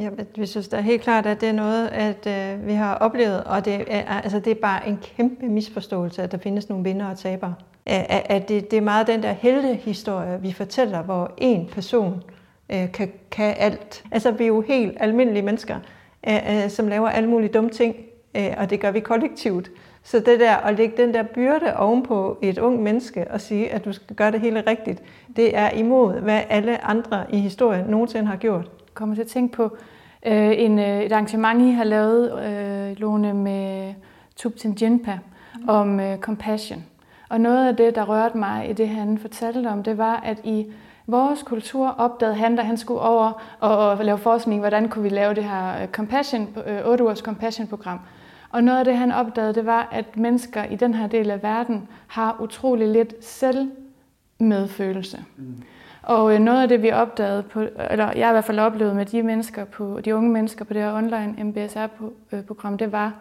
Ja, vi synes da helt klart, at det er noget, at øh, vi har oplevet, og det er, altså, det er bare en kæmpe misforståelse, at der findes nogle vinder og tabere. At, at det, det er meget den der heltehistorie, vi fortæller, hvor en person øh, kan, kan alt. Altså, vi er jo helt almindelige mennesker, øh, øh, som laver alle mulige dumme ting, øh, og det gør vi kollektivt. Så det der at lægge den der byrde ovenpå et ung menneske og sige, at du skal gøre det hele rigtigt, det er imod, hvad alle andre i historien nogensinde har gjort kommer til at tænke på øh, en, øh, et arrangement, I har lavet, øh, Lone, med Tuptin Jinpa mm. om øh, compassion. Og noget af det, der rørte mig i det, han fortalte om, det var, at i vores kultur opdagede han, da han skulle over og, lave forskning, hvordan kunne vi lave det her øh, compassion, øh, 8 ugers compassion-program. Og noget af det, han opdagede, det var, at mennesker i den her del af verden har utrolig lidt selvmedfølelse. Mm. Og øh, noget af det, vi opdagede, på, eller jeg har i hvert fald oplevet med de mennesker på, de unge mennesker på det her online MBSR-program, det var,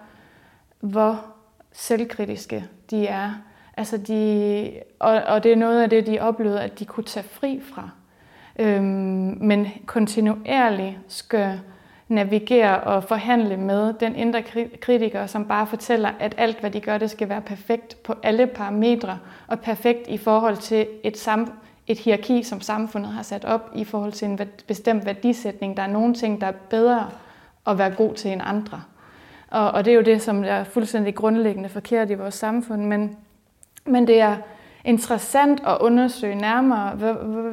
hvor selvkritiske de er. Altså de, og, og det er noget af det, de oplevede, at de kunne tage fri fra. Øhm, men kontinuerligt skal navigere og forhandle med den indre kritiker, som bare fortæller, at alt, hvad de gør, det skal være perfekt på alle parametre, og perfekt i forhold til et sam, et hierarki, som samfundet har sat op i forhold til en bestemt værdisætning. Der er nogle ting, der er bedre at være god til end andre. Og, og det er jo det, som er fuldstændig grundlæggende forkert i vores samfund. Men, men det er interessant at undersøge nærmere,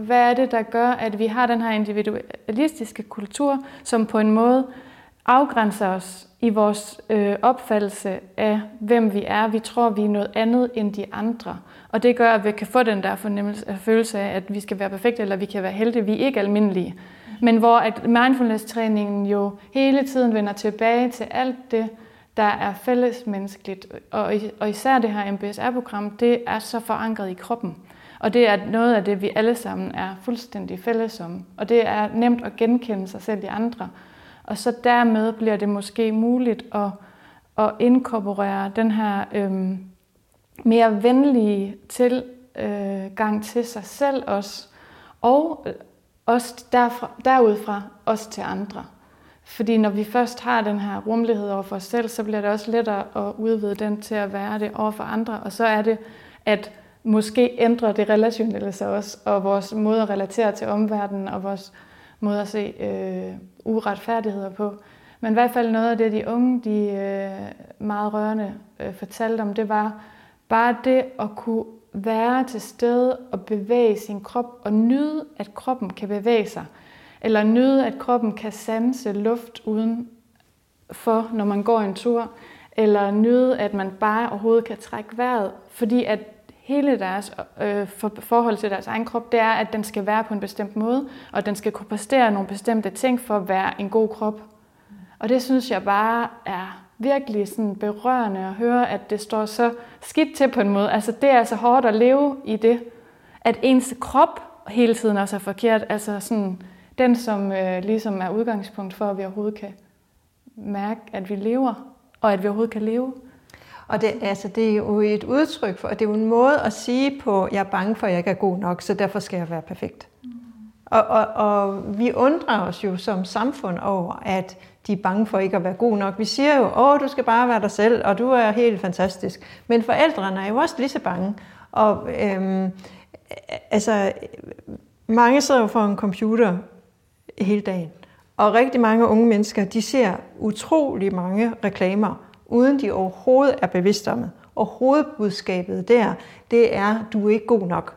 hvad, er det, der gør, at vi har den her individualistiske kultur, som på en måde afgrænser os i vores øh, opfattelse af, hvem vi er. Vi tror, vi er noget andet end de andre. Og det gør, at vi kan få den der fornemmelse, øh, følelse af, at vi skal være perfekte, eller vi kan være heldige. Vi er ikke almindelige. Men hvor at mindfulness-træningen jo hele tiden vender tilbage til alt det, der er fælles menneskeligt. Og, og især det her MBSR-program, det er så forankret i kroppen. Og det er noget af det, vi alle sammen er fuldstændig fælles om. Og det er nemt at genkende sig selv i andre. Og så dermed bliver det måske muligt at, at inkorporere den her øhm, mere venlige tilgang til sig selv også, og øh, også derfra, derudfra også til andre. Fordi når vi først har den her rummelighed over for os selv, så bliver det også lettere at udvide den til at være det over for andre. Og så er det, at måske ændrer det relationelle sig også, og vores måde at relatere til omverdenen, og vores måde at se øh, uretfærdigheder på. Men i hvert fald noget af det, de unge de øh, meget rørende øh, fortalte om, det var bare det at kunne være til stede og bevæge sin krop, og nyde, at kroppen kan bevæge sig. Eller nyde, at kroppen kan sanse luft uden for, når man går en tur. Eller nyde, at man bare overhovedet kan trække vejret. Fordi at hele deres øh, forhold til deres egen krop, det er, at den skal være på en bestemt måde, og den skal kunne præstere nogle bestemte ting for at være en god krop. Og det synes jeg bare er virkelig sådan berørende at høre, at det står så skidt til på en måde. Altså det er så hårdt at leve i det, at ens krop hele tiden også er forkert. Altså sådan den, som øh, ligesom er udgangspunkt for, at vi overhovedet kan mærke, at vi lever, og at vi overhovedet kan leve. Og det, altså, det er jo et udtryk for, og det er jo en måde at sige på, jeg er bange for, at jeg ikke er god nok, så derfor skal jeg være perfekt. Mm. Og, og, og vi undrer os jo som samfund over, at de er bange for ikke at være god nok. Vi siger jo, åh, du skal bare være dig selv, og du er helt fantastisk. Men forældrene er jo også lige så bange. Og øhm, altså, mange sidder jo for en computer hele dagen. Og rigtig mange unge mennesker, de ser utrolig mange reklamer, uden de overhovedet er bevidste om det. Og hovedbudskabet der, det er, du er ikke god nok.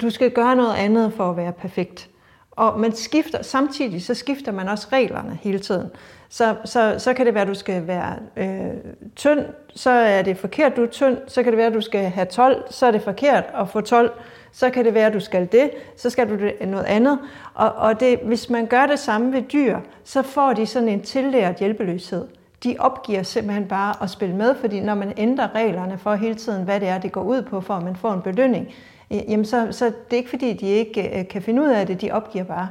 Du skal gøre noget andet for at være perfekt. Og man skifter, samtidig så skifter man også reglerne hele tiden. Så, så, så kan det være, at du skal være øh, tynd, så er det forkert, du er tynd. Så kan det være, at du skal have 12, så er det forkert at få 12. Så kan det være, at du skal det, så skal du det noget andet. Og, og det, hvis man gør det samme ved dyr, så får de sådan en tillært hjælpeløshed. De opgiver simpelthen bare at spille med, fordi når man ændrer reglerne for hele tiden, hvad det er, det går ud på, for at man får en belønning, øh, jamen så, så det er ikke fordi, de ikke øh, kan finde ud af det, de opgiver bare.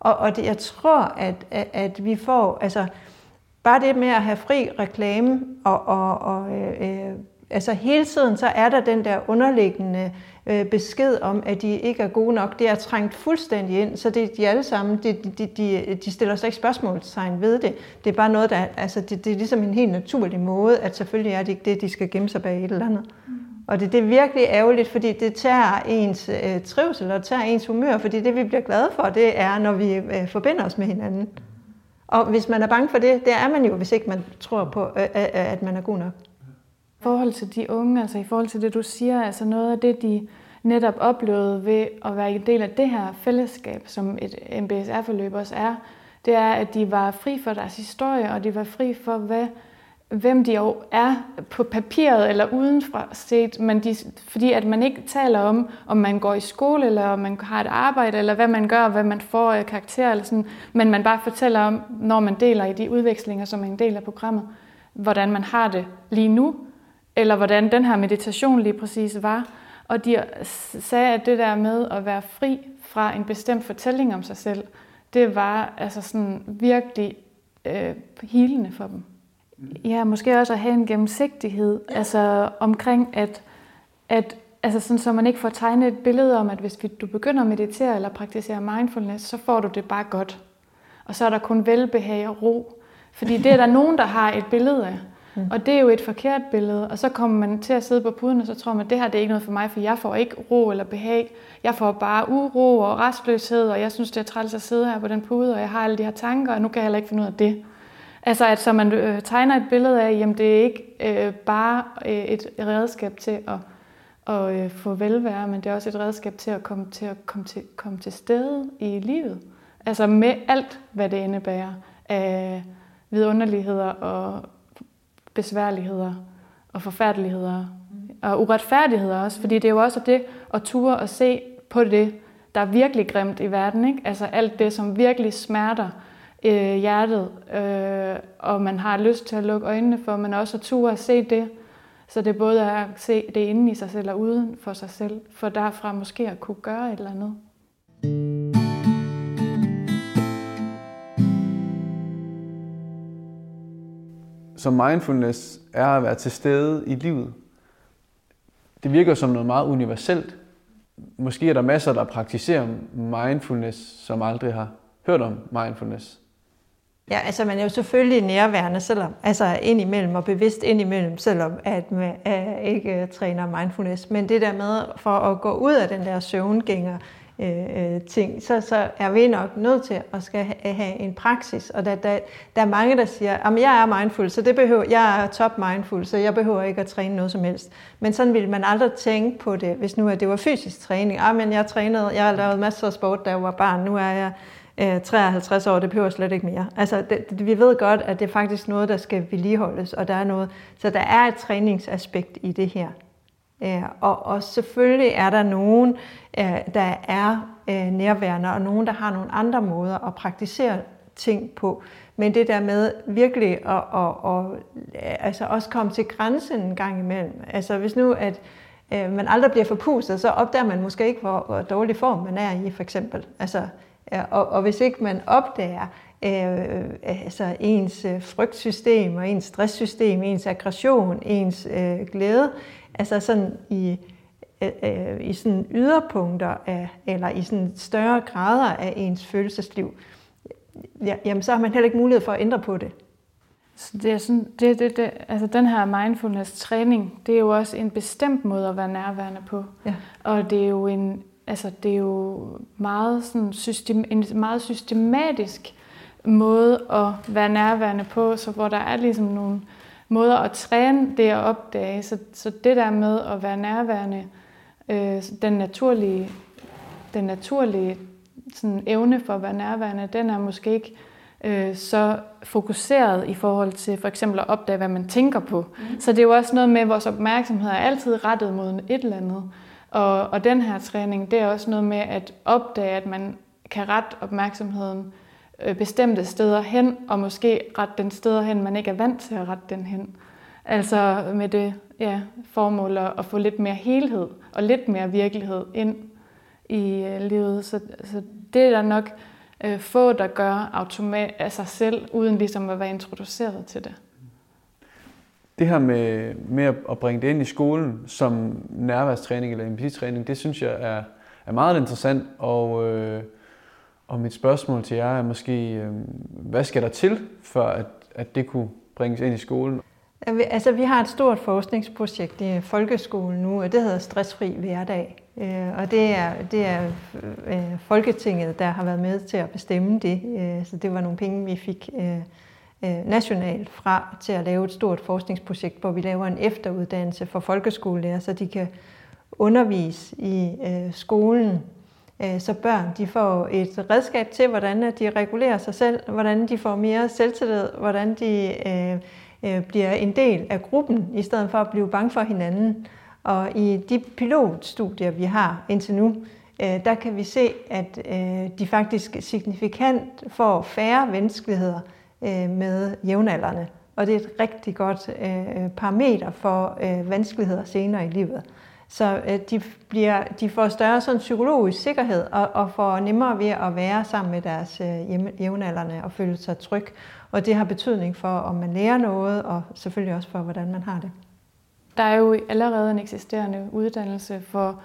Og, og det, jeg tror, at, at, at vi får, altså bare det med at have fri reklame, og, og, og øh, øh, altså hele tiden, så er der den der underliggende øh, besked om, at de ikke er gode nok. Det er trængt fuldstændig ind, så det, de alle sammen, de, de, de, de stiller sig ikke spørgsmålstegn ved det. Det er bare noget, der, altså det, det er ligesom en helt naturlig måde, at selvfølgelig er det ikke det, de skal gemme sig bag et eller andet. Mm. Og det, det er virkelig ærgerligt, fordi det tager ens øh, trivsel og tager ens humør, fordi det vi bliver glade for, det er, når vi øh, forbinder os med hinanden. Og hvis man er bange for det, det er man jo, hvis ikke man tror på, øh, øh, at man er god nok. I forhold til de unge, altså i forhold til det, du siger, altså noget af det, de netop oplevede ved at være en del af det her fællesskab, som et MBSR-forløb også er, det er, at de var fri for deres historie, og de var fri for, hvad hvem de jo er på papiret eller udenfra set, men de, fordi at man ikke taler om, om man går i skole, eller om man har et arbejde, eller hvad man gør, hvad man får af karakter, eller sådan, men man bare fortæller om, når man deler i de udvekslinger, som er en del af programmet, hvordan man har det lige nu, eller hvordan den her meditation lige præcis var. Og de sagde, at det der med at være fri fra en bestemt fortælling om sig selv, det var altså sådan virkelig øh, helende for dem. Ja, måske også at have en gennemsigtighed, altså omkring, at, at altså sådan, så man ikke får tegnet et billede om, at hvis du begynder at meditere eller praktisere mindfulness, så får du det bare godt. Og så er der kun velbehag og ro. Fordi det er der nogen, der har et billede af. Mm. Og det er jo et forkert billede. Og så kommer man til at sidde på puden, og så tror man, at det her det er ikke noget for mig, for jeg får ikke ro eller behag. Jeg får bare uro og restløshed, og jeg synes, det er træls at sidde her på den pude, og jeg har alle de her tanker, og nu kan jeg heller ikke finde ud af det. Altså at så man øh, tegner et billede af, jamen det er ikke øh, bare øh, et redskab til at, at øh, få velvære, men det er også et redskab til at komme til at komme til, komme til stede i livet. Altså med alt, hvad det indebærer af øh, vidunderligheder og besværligheder og forfærdeligheder og uretfærdigheder også, fordi det er jo også det at ture og se på det, der er virkelig grimt i verden. Ikke? Altså alt det, som virkelig smerter, øh, hjertet, øh, og man har lyst til at lukke øjnene for, men også at ture at se det. Så det både er at se det inde i sig selv og uden for sig selv, for derfra måske at kunne gøre et eller andet. Så mindfulness er at være til stede i livet. Det virker som noget meget universelt. Måske er der masser, der praktiserer mindfulness, som aldrig har hørt om mindfulness. Ja, altså man er jo selvfølgelig nærværende, selvom, altså indimellem og bevidst indimellem, selvom at man øh, ikke træner mindfulness. Men det der med for at gå ud af den der søvngænger Øh, øh, ting, så, så er vi nok nødt til at skal have en praksis. Og der, der, der er mange, der siger, at jeg er mindful, så det behøver, jeg er top mindful, så jeg behøver ikke at træne noget som helst. Men sådan ville man aldrig tænke på det, hvis nu at det var fysisk træning. Ah, men jeg trænede, jeg har lavet masser af sport, da jeg var barn, nu er jeg øh, 53 år, det behøver slet ikke mere. Altså, det, det, vi ved godt, at det er faktisk noget, der skal vedligeholdes, og der er noget, så der er et træningsaspekt i det her. Øh, og, og selvfølgelig er der nogen, øh, der er øh, nærværende, og nogen, der har nogle andre måder at praktisere ting på. Men det der med virkelig at, at, at, at altså også komme til grænsen en gang imellem. Altså hvis nu, at øh, man aldrig bliver forpustet, så opdager man måske ikke, hvor, hvor dårlig form man er i, for eksempel. Altså, øh, og, og hvis ikke man opdager øh, altså ens øh, frygtsystem og ens stresssystem, ens aggression, ens øh, glæde, altså sådan i, øh, øh, i sådan yderpunkter af, eller i sådan større grader af ens følelsesliv, ja, jamen så har man heller ikke mulighed for at ændre på det. Så det er sådan, det, det, det, altså den her mindfulness-træning, det er jo også en bestemt måde at være nærværende på. Ja. Og det er jo en, altså det er jo meget sådan system, en meget systematisk måde at være nærværende på, så hvor der er ligesom nogle måder at træne det at opdage. Så, så det der med at være nærværende, øh, den naturlige, den naturlige sådan evne for at være nærværende, den er måske ikke øh, så fokuseret i forhold til for eksempel at opdage, hvad man tænker på. Mm. Så det er jo også noget med, at vores opmærksomhed er altid rettet mod et eller andet. Og, og den her træning, det er også noget med at opdage, at man kan rette opmærksomheden øh, Øh, bestemte steder hen, og måske rette den steder hen, man ikke er vant til at rette den hen. Altså med det ja, formål at få lidt mere helhed og lidt mere virkelighed ind i øh, livet. Så, så det er der nok øh, få, der gør automat af sig selv, uden ligesom at være introduceret til det det her med, med at bringe det ind i skolen som nærværstræning eller empatitræning, det synes jeg er, er meget interessant. Og, øh, og mit spørgsmål til jer er måske, øh, hvad skal der til, for at, at det kunne bringes ind i skolen? Altså, vi har et stort forskningsprojekt i folkeskolen nu, og det hedder Stressfri Hverdag. Øh, og det er, det er øh, Folketinget, der har været med til at bestemme det. Øh, så det var nogle penge, vi fik nationalt fra til at lave et stort forskningsprojekt, hvor vi laver en efteruddannelse for folkeskolelærer, så de kan undervise i skolen, Øh, så børn de får et redskab til, hvordan øh, de regulerer sig selv, hvordan de får mere selvtillid, hvordan de øh, øh, bliver en del af gruppen, i stedet for at blive bange for hinanden. Og i de pilotstudier, vi har indtil nu, øh, der kan vi se, at øh, de faktisk signifikant får færre vanskeligheder øh, med jævnaldrende. Og det er et rigtig godt øh, parameter for øh, vanskeligheder senere i livet. Så øh, de, bliver, de får større sådan psykologisk sikkerhed og, og får nemmere ved at være sammen med deres øh, jævnaldrende og føle sig tryg. Og det har betydning for, om man lærer noget, og selvfølgelig også for, hvordan man har det. Der er jo allerede en eksisterende uddannelse for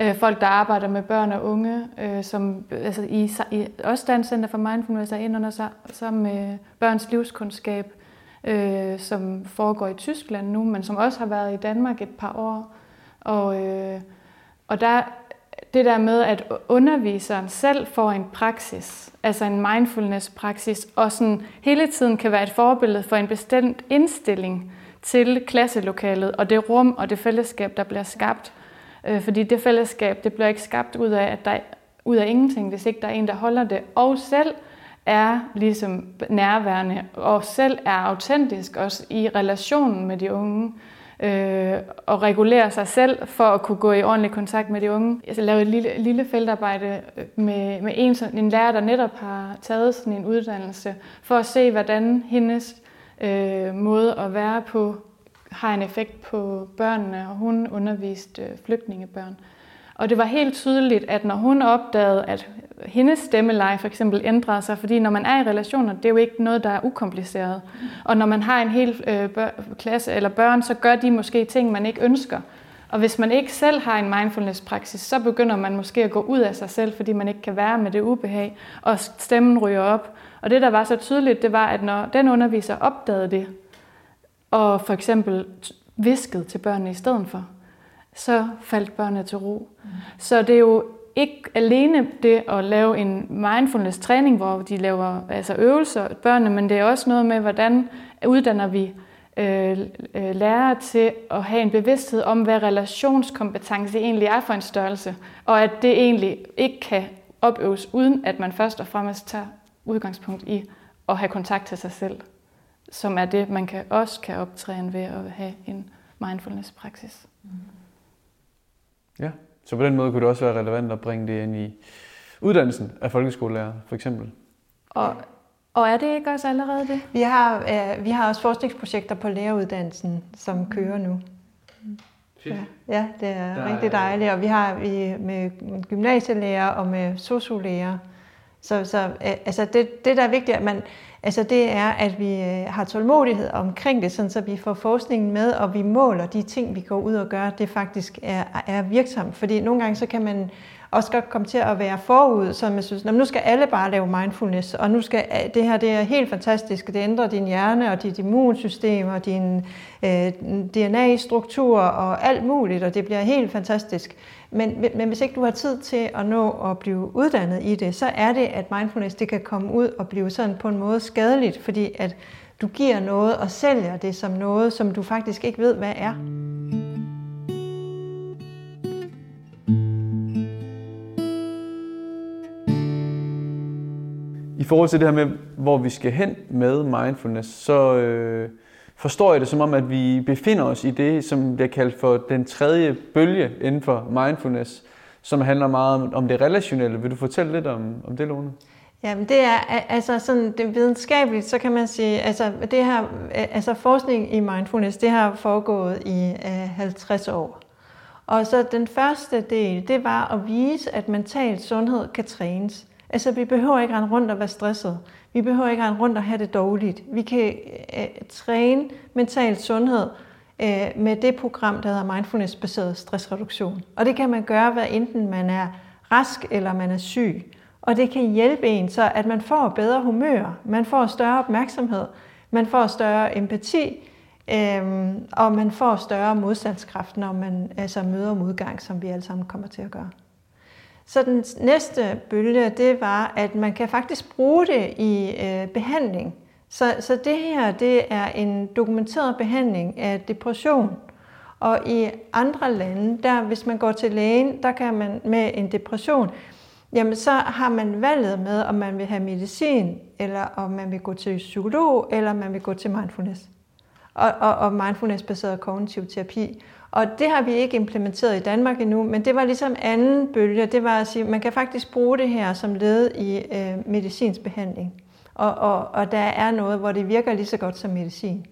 øh, folk, der arbejder med børn og unge, øh, som altså i, i også Dansk Center for Mindfulness er ind under sammen med børns livskundskab, øh, som foregår i Tyskland nu, men som også har været i Danmark et par år. Og, øh, og der, det der med, at underviseren selv får en praksis, altså en mindfulness-praksis, og sådan hele tiden kan være et forbillede for en bestemt indstilling til klasselokalet og det rum og det fællesskab, der bliver skabt, Øh, fordi det fællesskab, det bliver ikke skabt ud af, at der ud af ingenting, hvis ikke der er en, der holder det. Og selv er ligesom nærværende, og selv er autentisk også i relationen med de unge øh, og regulere sig selv for at kunne gå i ordentlig kontakt med de unge. Jeg lavede et lille, lille feltarbejde øh, med, med en, en lærer, der netop har taget sådan en uddannelse, for at se, hvordan hendes øh, måde at være på har en effekt på børnene, og hun underviste øh, flygtningebørn. Og det var helt tydeligt, at når hun opdagede, at hendes stemmeleje for eksempel ændrede sig, fordi når man er i relationer, det er jo ikke noget, der er ukompliceret. Og når man har en hel øh, klasse eller børn, så gør de måske ting, man ikke ønsker. Og hvis man ikke selv har en mindfulness-praksis, så begynder man måske at gå ud af sig selv, fordi man ikke kan være med det ubehag, og stemmen ryger op. Og det, der var så tydeligt, det var, at når den underviser opdagede det, og for eksempel viskede til børnene i stedet for, så faldt børnene til ro. Mm. Så det er jo ikke alene det at lave en mindfulness træning, hvor de laver altså øvelser børnene, men det er også noget med, hvordan uddanner vi øh, øh, lærere til at have en bevidsthed om, hvad relationskompetence egentlig er for en størrelse, og at det egentlig ikke kan opøves, uden at man først og fremmest tager udgangspunkt i at have kontakt til sig selv, som er det, man kan også kan optræne ved at have en mindfulness-praksis. Mm. Ja, så på den måde kunne det også være relevant at bringe det ind i uddannelsen af folkeskolelærer, for eksempel. Og, og er det ikke også allerede det? Vi har, øh, vi har også forskningsprojekter på læreruddannelsen, som kører nu. Ja, ja, det er Der rigtig dejligt. Og vi har vi med gymnasielærer og med sociolærer. Så, så øh, altså det, det, der er vigtigt, at man, altså det er, at vi øh, har tålmodighed omkring det, sådan så vi får forskningen med, og vi måler de ting, vi går ud og gør, det faktisk er, er virksomt. Fordi nogle gange så kan man også godt komme til at være forud, så man synes, nu skal alle bare lave mindfulness, og nu skal øh, det her det er helt fantastisk, det ændrer din hjerne og dit immunsystem og din øh, DNA-struktur og alt muligt, og det bliver helt fantastisk. Men, men hvis ikke du har tid til at nå at blive uddannet i det, så er det, at mindfulness det kan komme ud og blive sådan på en måde skadeligt, fordi at du giver noget og sælger det som noget, som du faktisk ikke ved, hvad er. I forhold til det her med, hvor vi skal hen med mindfulness, så øh, forstår jeg det som om, at vi befinder os i det, som bliver kaldt for den tredje bølge inden for mindfulness, som handler meget om det relationelle. Vil du fortælle lidt om, om det, Lone? Jamen det er altså sådan det videnskabeligt, så kan man sige, altså det her, altså forskning i mindfulness, det har foregået i øh, 50 år. Og så den første del, det var at vise, at mental sundhed kan trænes. Altså vi behøver ikke rende rundt og være stresset. Vi behøver ikke rende rundt og have det dårligt. Vi kan øh, træne mental sundhed øh, med det program, der hedder Mindfulness-baseret stressreduktion. Og det kan man gøre, hvad enten man er rask eller man er syg. Og det kan hjælpe en, så at man får bedre humør, man får større opmærksomhed, man får større empati, øh, og man får større modstandskraft, når man altså møder modgang, som vi alle sammen kommer til at gøre. Så den næste bølge, det var, at man kan faktisk bruge det i øh, behandling. Så, så det her, det er en dokumenteret behandling af depression. Og i andre lande, der hvis man går til lægen, der kan man med en depression, jamen så har man valget med, om man vil have medicin, eller om man vil gå til psykolog, eller om man vil gå til mindfulness. Og, og, og mindfulness-baseret kognitiv terapi. Og det har vi ikke implementeret i Danmark endnu, men det var ligesom anden bølge. Det var at sige, man kan faktisk bruge det her som led i øh, medicinsk behandling. Og, og, og der er noget, hvor det virker lige så godt som medicin.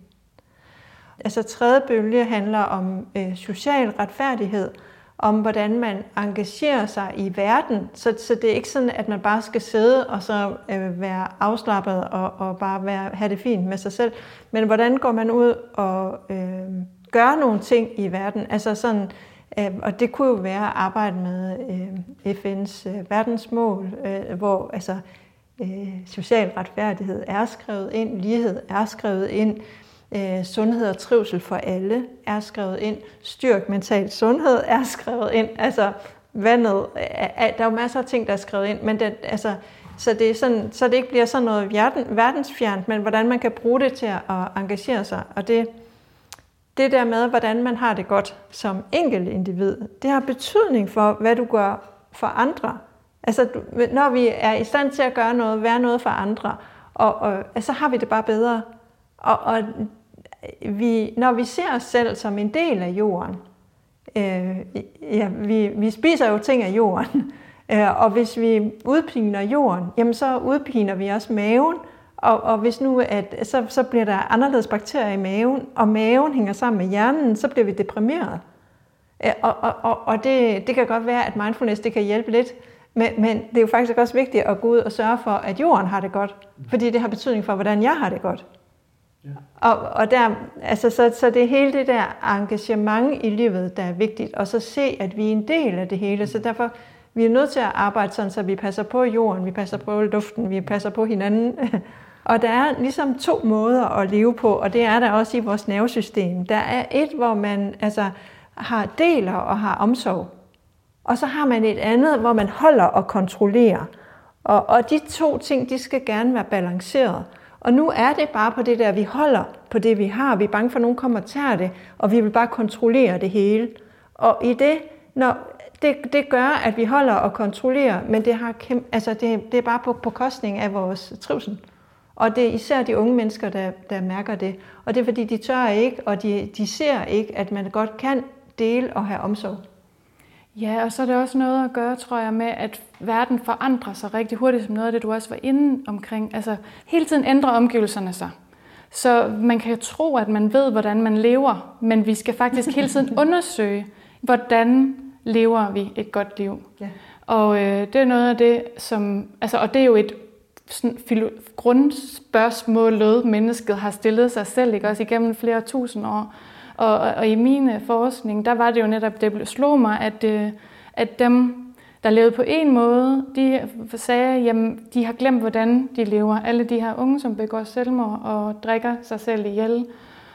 Altså tredje bølge handler om øh, social retfærdighed, om hvordan man engagerer sig i verden. Så, så det er ikke sådan, at man bare skal sidde og så øh, være afslappet og, og bare være, have det fint med sig selv. Men hvordan går man ud og øh, gøre nogle ting i verden? Altså sådan, øh, og det kunne jo være at arbejde med øh, FN's øh, verdensmål, øh, hvor altså, øh, social retfærdighed er skrevet ind, lighed er skrevet ind, Øh, sundhed og trivsel for alle er skrevet ind. Styrk mental sundhed er skrevet ind. Altså vandet, øh, øh, der er jo masser af ting, der er skrevet ind, men det, altså, så, det er sådan, så det ikke bliver sådan noget verdensfjernt, men hvordan man kan bruge det til at engagere sig. Og det, det der med, hvordan man har det godt som enkelt individ, det har betydning for, hvad du gør for andre. Altså, når vi er i stand til at gøre noget, være noget for andre, og, og, så har vi det bare bedre. Og, og vi, når vi ser os selv som en del af jorden, øh, ja, vi, vi spiser jo ting af jorden, øh, og hvis vi udpiner jorden, jamen så udpiner vi også maven, og, og hvis nu, at, så, så bliver der anderledes bakterier i maven, og maven hænger sammen med hjernen, så bliver vi deprimeret. Øh, og, og, og, og det, det kan godt være, at mindfulness det kan hjælpe lidt, men, men det er jo faktisk også vigtigt at gå ud og sørge for, at jorden har det godt, fordi det har betydning for, hvordan jeg har det godt. Ja. Og, og der, altså, så, så det er hele det der engagement i livet, der er vigtigt, og så se, at vi er en del af det hele. Så derfor vi er nødt til at arbejde sådan, så vi passer på jorden, vi passer på luften, vi passer på hinanden. Og der er ligesom to måder at leve på, og det er der også i vores nervesystem. Der er et, hvor man altså, har deler og har omsorg. Og så har man et andet, hvor man holder og kontrollerer. Og, og de to ting, de skal gerne være balanceret. Og nu er det bare på det der, vi holder på det, vi har. Vi er bange for, at nogen kommer og tager det, og vi vil bare kontrollere det hele. Og i det, når, det, det gør, at vi holder og kontrollerer, men det, har altså det, det er bare på, på kostning af vores trivsel. Og det er især de unge mennesker, der, der mærker det. Og det er fordi, de tør ikke, og de, de ser ikke, at man godt kan dele og have omsorg. Ja, og så er det også noget at gøre, tror jeg, med, at verden forandrer sig rigtig hurtigt, som noget af det, du også var inde omkring. Altså, hele tiden ændrer omgivelserne sig. Så man kan tro, at man ved, hvordan man lever, men vi skal faktisk hele tiden undersøge, hvordan lever vi et godt liv. Ja. Og øh, det er noget af det, som... Altså, og det er jo et sådan, grundspørgsmålet, mennesket har stillet sig selv, ikke? også igennem flere tusind år. Og, og, og i min øh, forskning, der var det jo netop, det slog mig, at, øh, at dem, der levede på en måde, de sagde, jamen, de har glemt, hvordan de lever. Alle de her unge, som begår selvmord og drikker sig selv ihjel,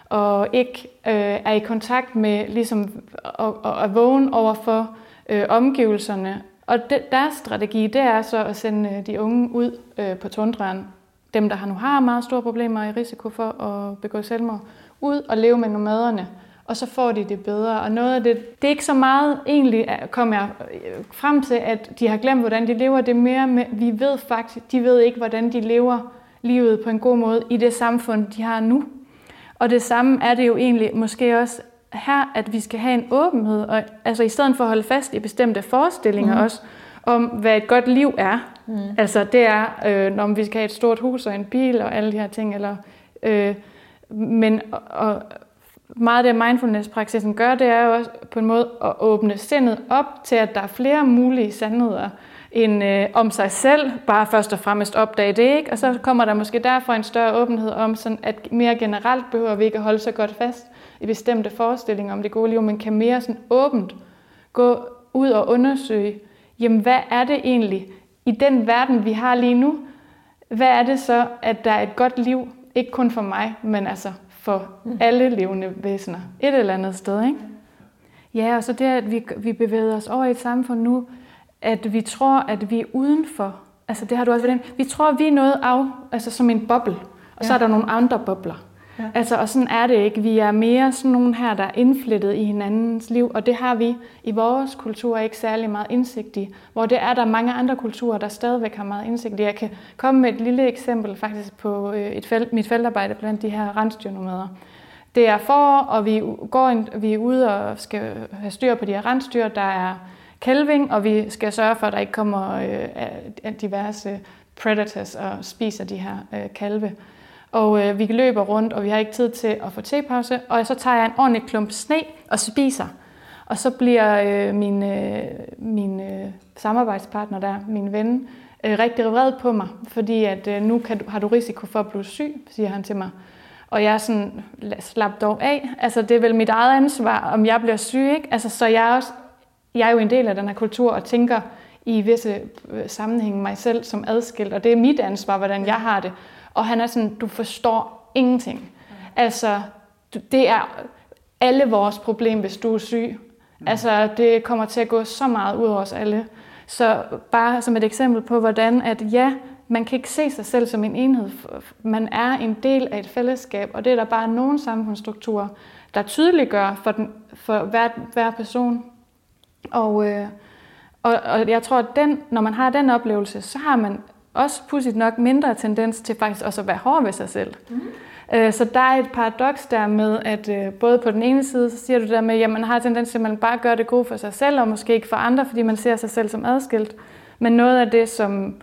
og ikke øh, er i kontakt med ligesom, og, og er vågen over for øh, omgivelserne. Og de, deres strategi, det er så at sende øh, de unge ud øh, på tundraen. Dem, der nu har meget store problemer og i risiko for at begå selvmord, ud og leve med nomaderne, og så får de det bedre. Og noget af det, det er ikke så meget egentlig, kommer jeg øh, frem til, at de har glemt, hvordan de lever. Det er mere med, vi ved faktisk, de ved ikke, hvordan de lever livet på en god måde i det samfund, de har nu. Og det samme er det jo egentlig måske også her, at vi skal have en åbenhed, og altså i stedet for at holde fast i bestemte forestillinger mm. også, om hvad et godt liv er. Mm. Altså det er, øh, når vi skal have et stort hus og en bil og alle de her ting, eller, øh, men og, meget af det mindfulness-praksisen gør, det er jo også på en måde at åbne sindet op til, at der er flere mulige sandheder end øh, om sig selv, bare først og fremmest opdage det, ikke? og så kommer der måske derfor en større åbenhed om, sådan at mere generelt behøver vi ikke at holde så godt fast i bestemte forestillinger om det gode liv, men kan mere sådan åbent gå ud og undersøge, jamen hvad er det egentlig i den verden, vi har lige nu, hvad er det så, at der er et godt liv, ikke kun for mig, men altså for mm. alle levende væsener, et eller andet sted, ikke? Ja, og så det, at vi, vi bevæger os over i et samfund nu, at vi tror, at vi er udenfor. Altså det har du også været Vi tror, at vi er noget af, altså som en boble, og ja. så er der nogle andre bobler. Ja. Altså, og sådan er det ikke. Vi er mere sådan nogen her, der er indflettet i hinandens liv, og det har vi i vores kultur ikke særlig meget indsigt i. Hvor det er der mange andre kulturer, der stadigvæk har meget indsigt i. Jeg kan komme med et lille eksempel faktisk på øh, et felt, mit feltarbejde blandt de her rensdyrnomader. Det er for, og vi, går ind, vi er ude og skal have styr på de her rensdyr. Der er kalving, og vi skal sørge for, at der ikke kommer øh, diverse predators og spiser de her øh, kalve. Og øh, vi løber rundt, og vi har ikke tid til at få tepause. Og så tager jeg en ordentlig klump sne og spiser. Og så bliver øh, min, øh, min øh, samarbejdspartner der, min ven, øh, rigtig vred på mig, fordi at øh, nu kan du, har du risiko for at blive syg, siger han til mig. Og jeg er sådan, slap dog af. Altså, det er vel mit eget ansvar, om jeg bliver syg, ikke? Altså, så jeg er, også, jeg er jo en del af den her kultur og tænker i visse øh, sammenhænge mig selv som adskilt, og det er mit ansvar, hvordan jeg har det. Og han er sådan, du forstår ingenting. Mm. Altså, det er alle vores problem, hvis du er syg. Mm. Altså, det kommer til at gå så meget ud over os alle. Så bare som et eksempel på, hvordan at ja, man kan ikke se sig selv som en enhed. Man er en del af et fællesskab, og det er der bare nogle samfundsstrukturer, der tydeliggør for, den, for hver, hver person. Og, øh, og, og jeg tror, at den, når man har den oplevelse, så har man også pudsigt nok mindre tendens til faktisk også at være hård ved sig selv. Mm. Øh, så der er et paradoks der med, at øh, både på den ene side, så siger du der med, at man har tendens til, at man bare gør det gode for sig selv, og måske ikke for andre, fordi man ser sig selv som adskilt. Men noget af det, som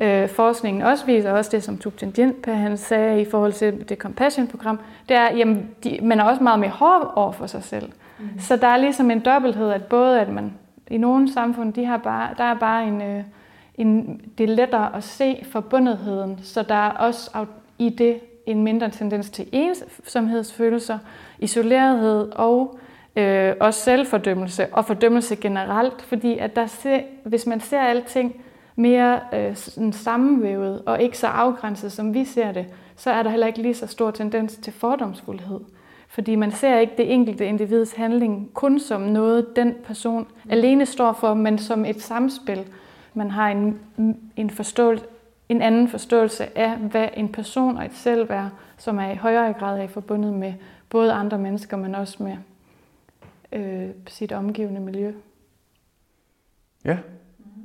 øh, forskningen også viser, også det, som Thupten Jinpa han sagde i forhold til det Compassion-program, det er, at man er også meget mere hård over for sig selv. Mm. Mm. Så der er ligesom en dobbelthed, at både at man i nogle samfund, de har bare, der er bare en, øh, en, det er lettere at se forbundetheden, så der er også i det en mindre tendens til ensomhedsfølelser, isolerethed og øh, også selvfordømmelse og fordømmelse generelt, fordi at der se, hvis man ser alting mere øh, sammenvævet og ikke så afgrænset, som vi ser det, så er der heller ikke lige så stor tendens til fordomsfuldhed. Fordi man ser ikke det enkelte individs handling kun som noget, den person alene står for, men som et samspil. Man har en, en, forståelse, en anden forståelse af, hvad en person og et selv er, som er i højere grad er forbundet med både andre mennesker, men også med øh, sit omgivende miljø. Ja,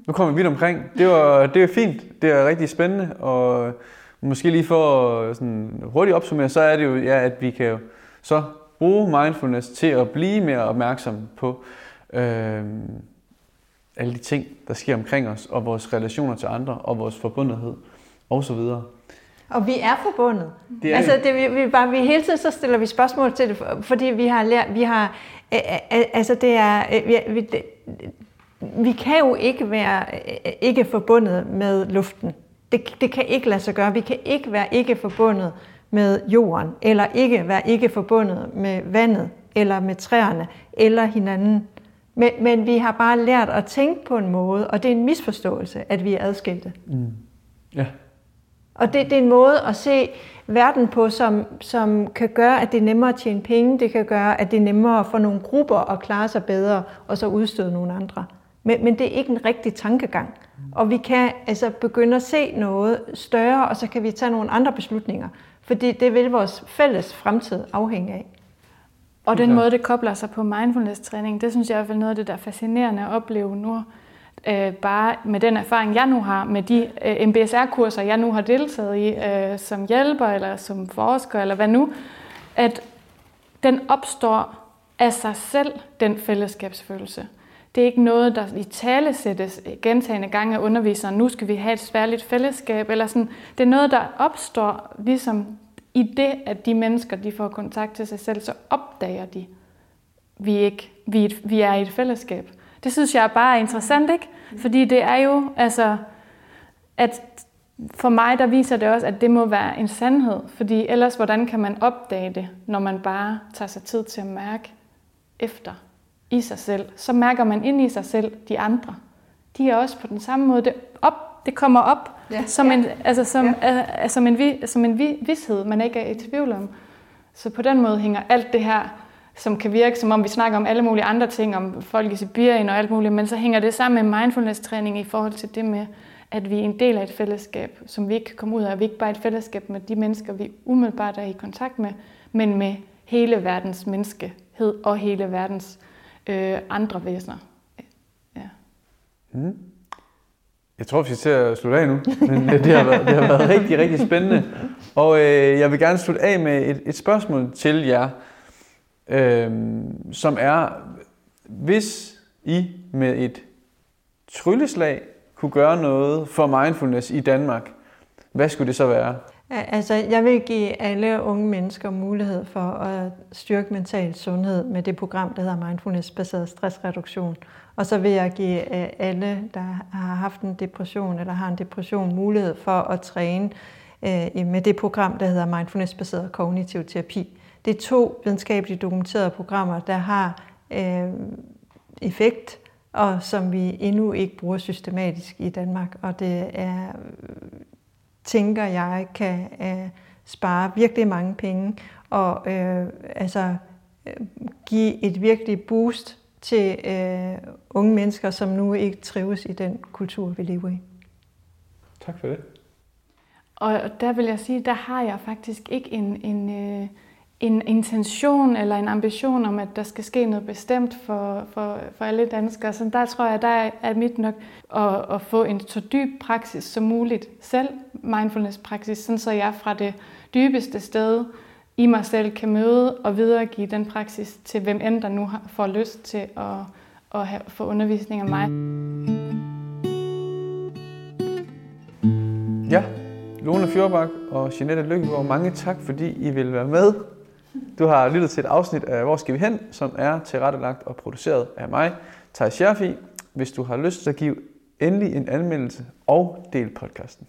nu kommer vi vidt omkring. Det var, det var fint. Det er rigtig spændende. Og måske lige for sådan hurtigt opsummere, så er det jo, ja, at vi kan jo så bruge mindfulness til at blive mere opmærksom på øh, alle de ting, der sker omkring os, og vores relationer til andre, og vores forbundethed, osv. Og vi er forbundet. Det er altså, det, vi, vi, bare, vi hele tiden så stiller vi spørgsmål til det, fordi vi har lært, vi har, altså det er, vi, vi, vi kan jo ikke være ikke forbundet med luften. Det, det kan ikke lade sig gøre. Vi kan ikke være ikke forbundet med jorden, eller ikke være ikke forbundet med vandet, eller med træerne, eller hinanden. Men, men vi har bare lært at tænke på en måde, og det er en misforståelse, at vi er adskilte. Mm. Ja. Og det, det er en måde at se verden på, som, som kan gøre, at det er nemmere at tjene penge, det kan gøre, at det er nemmere for nogle grupper at klare sig bedre, og så udstøde nogle andre. Men, men det er ikke en rigtig tankegang. Og vi kan altså begynde at se noget større, og så kan vi tage nogle andre beslutninger. Fordi det vil vores fælles fremtid afhænge af. Og den måde, det kobler sig på mindfulness-træning, det synes jeg er i hvert fald noget af det, der er fascinerende at opleve nu. Øh, bare med den erfaring, jeg nu har, med de øh, MBSR-kurser, jeg nu har deltaget i øh, som hjælper eller som forsker, eller hvad nu, at den opstår af sig selv, den fællesskabsfølelse. Det er ikke noget, der i tale sættes gentagende gange af underviseren. Nu skal vi have et sværligt fællesskab. Eller sådan. Det er noget, der opstår ligesom i det, at de mennesker de får kontakt til sig selv, så opdager de, vi, ikke, vi, et, vi er i et fællesskab. Det synes jeg bare er interessant, ikke? Fordi det er jo, altså, at for mig, der viser det også, at det må være en sandhed. Fordi ellers, hvordan kan man opdage det, når man bare tager sig tid til at mærke efter? I sig selv, så mærker man ind i sig selv de andre. De er også på den samme måde. Det, op, det kommer op ja. som, en, altså som, ja. uh, som en, som en vidshed, man ikke er i tvivl om. Så på den måde hænger alt det her, som kan virke som om vi snakker om alle mulige andre ting, om folk i Sibirien og alt muligt, men så hænger det sammen med mindfulness-træning i forhold til det med, at vi er en del af et fællesskab, som vi ikke kan komme ud af. Vi er ikke bare et fællesskab med de mennesker, vi umiddelbart er i kontakt med, men med hele verdens menneskehed og hele verdens øh, andre væsener. Ja. Mm. Jeg tror, vi skal til at slutte af nu, men det har været, det har været rigtig, rigtig spændende. Og øh, jeg vil gerne slutte af med et, et spørgsmål til jer, øh, som er, hvis I med et trylleslag kunne gøre noget for mindfulness i Danmark, hvad skulle det så være? Altså, jeg vil give alle unge mennesker mulighed for at styrke mental sundhed med det program, der hedder Mindfulness-baseret stressreduktion. Og så vil jeg give øh, alle, der har haft en depression eller har en depression, mulighed for at træne øh, med det program, der hedder Mindfulness-baseret kognitiv terapi. Det er to videnskabeligt dokumenterede programmer, der har øh, effekt, og som vi endnu ikke bruger systematisk i Danmark. Og det er tænker jeg kan øh, spare virkelig mange penge og øh, altså øh, give et virkelig boost til øh, unge mennesker, som nu ikke trives i den kultur, vi lever i. Tak for det. Og der vil jeg sige, der har jeg faktisk ikke en, en, øh, en intention eller en ambition om, at der skal ske noget bestemt for, for, for alle danskere. Så der tror jeg, der er mit nok at, at få en så dyb praksis som muligt selv, mindfulness-praksis, sådan så jeg fra det dybeste sted i mig selv kan møde og videregive den praksis til hvem end der nu har, får lyst til at, at have, få undervisning af mig. Ja, Lone Fjordbak og Jeanette Lykkegaard, mange tak, fordi I vil være med. Du har lyttet til et afsnit af Hvor skal vi hen, som er tilrettelagt og produceret af mig, Thijs Scherfi. Hvis du har lyst, så giv endelig en anmeldelse og del podcasten.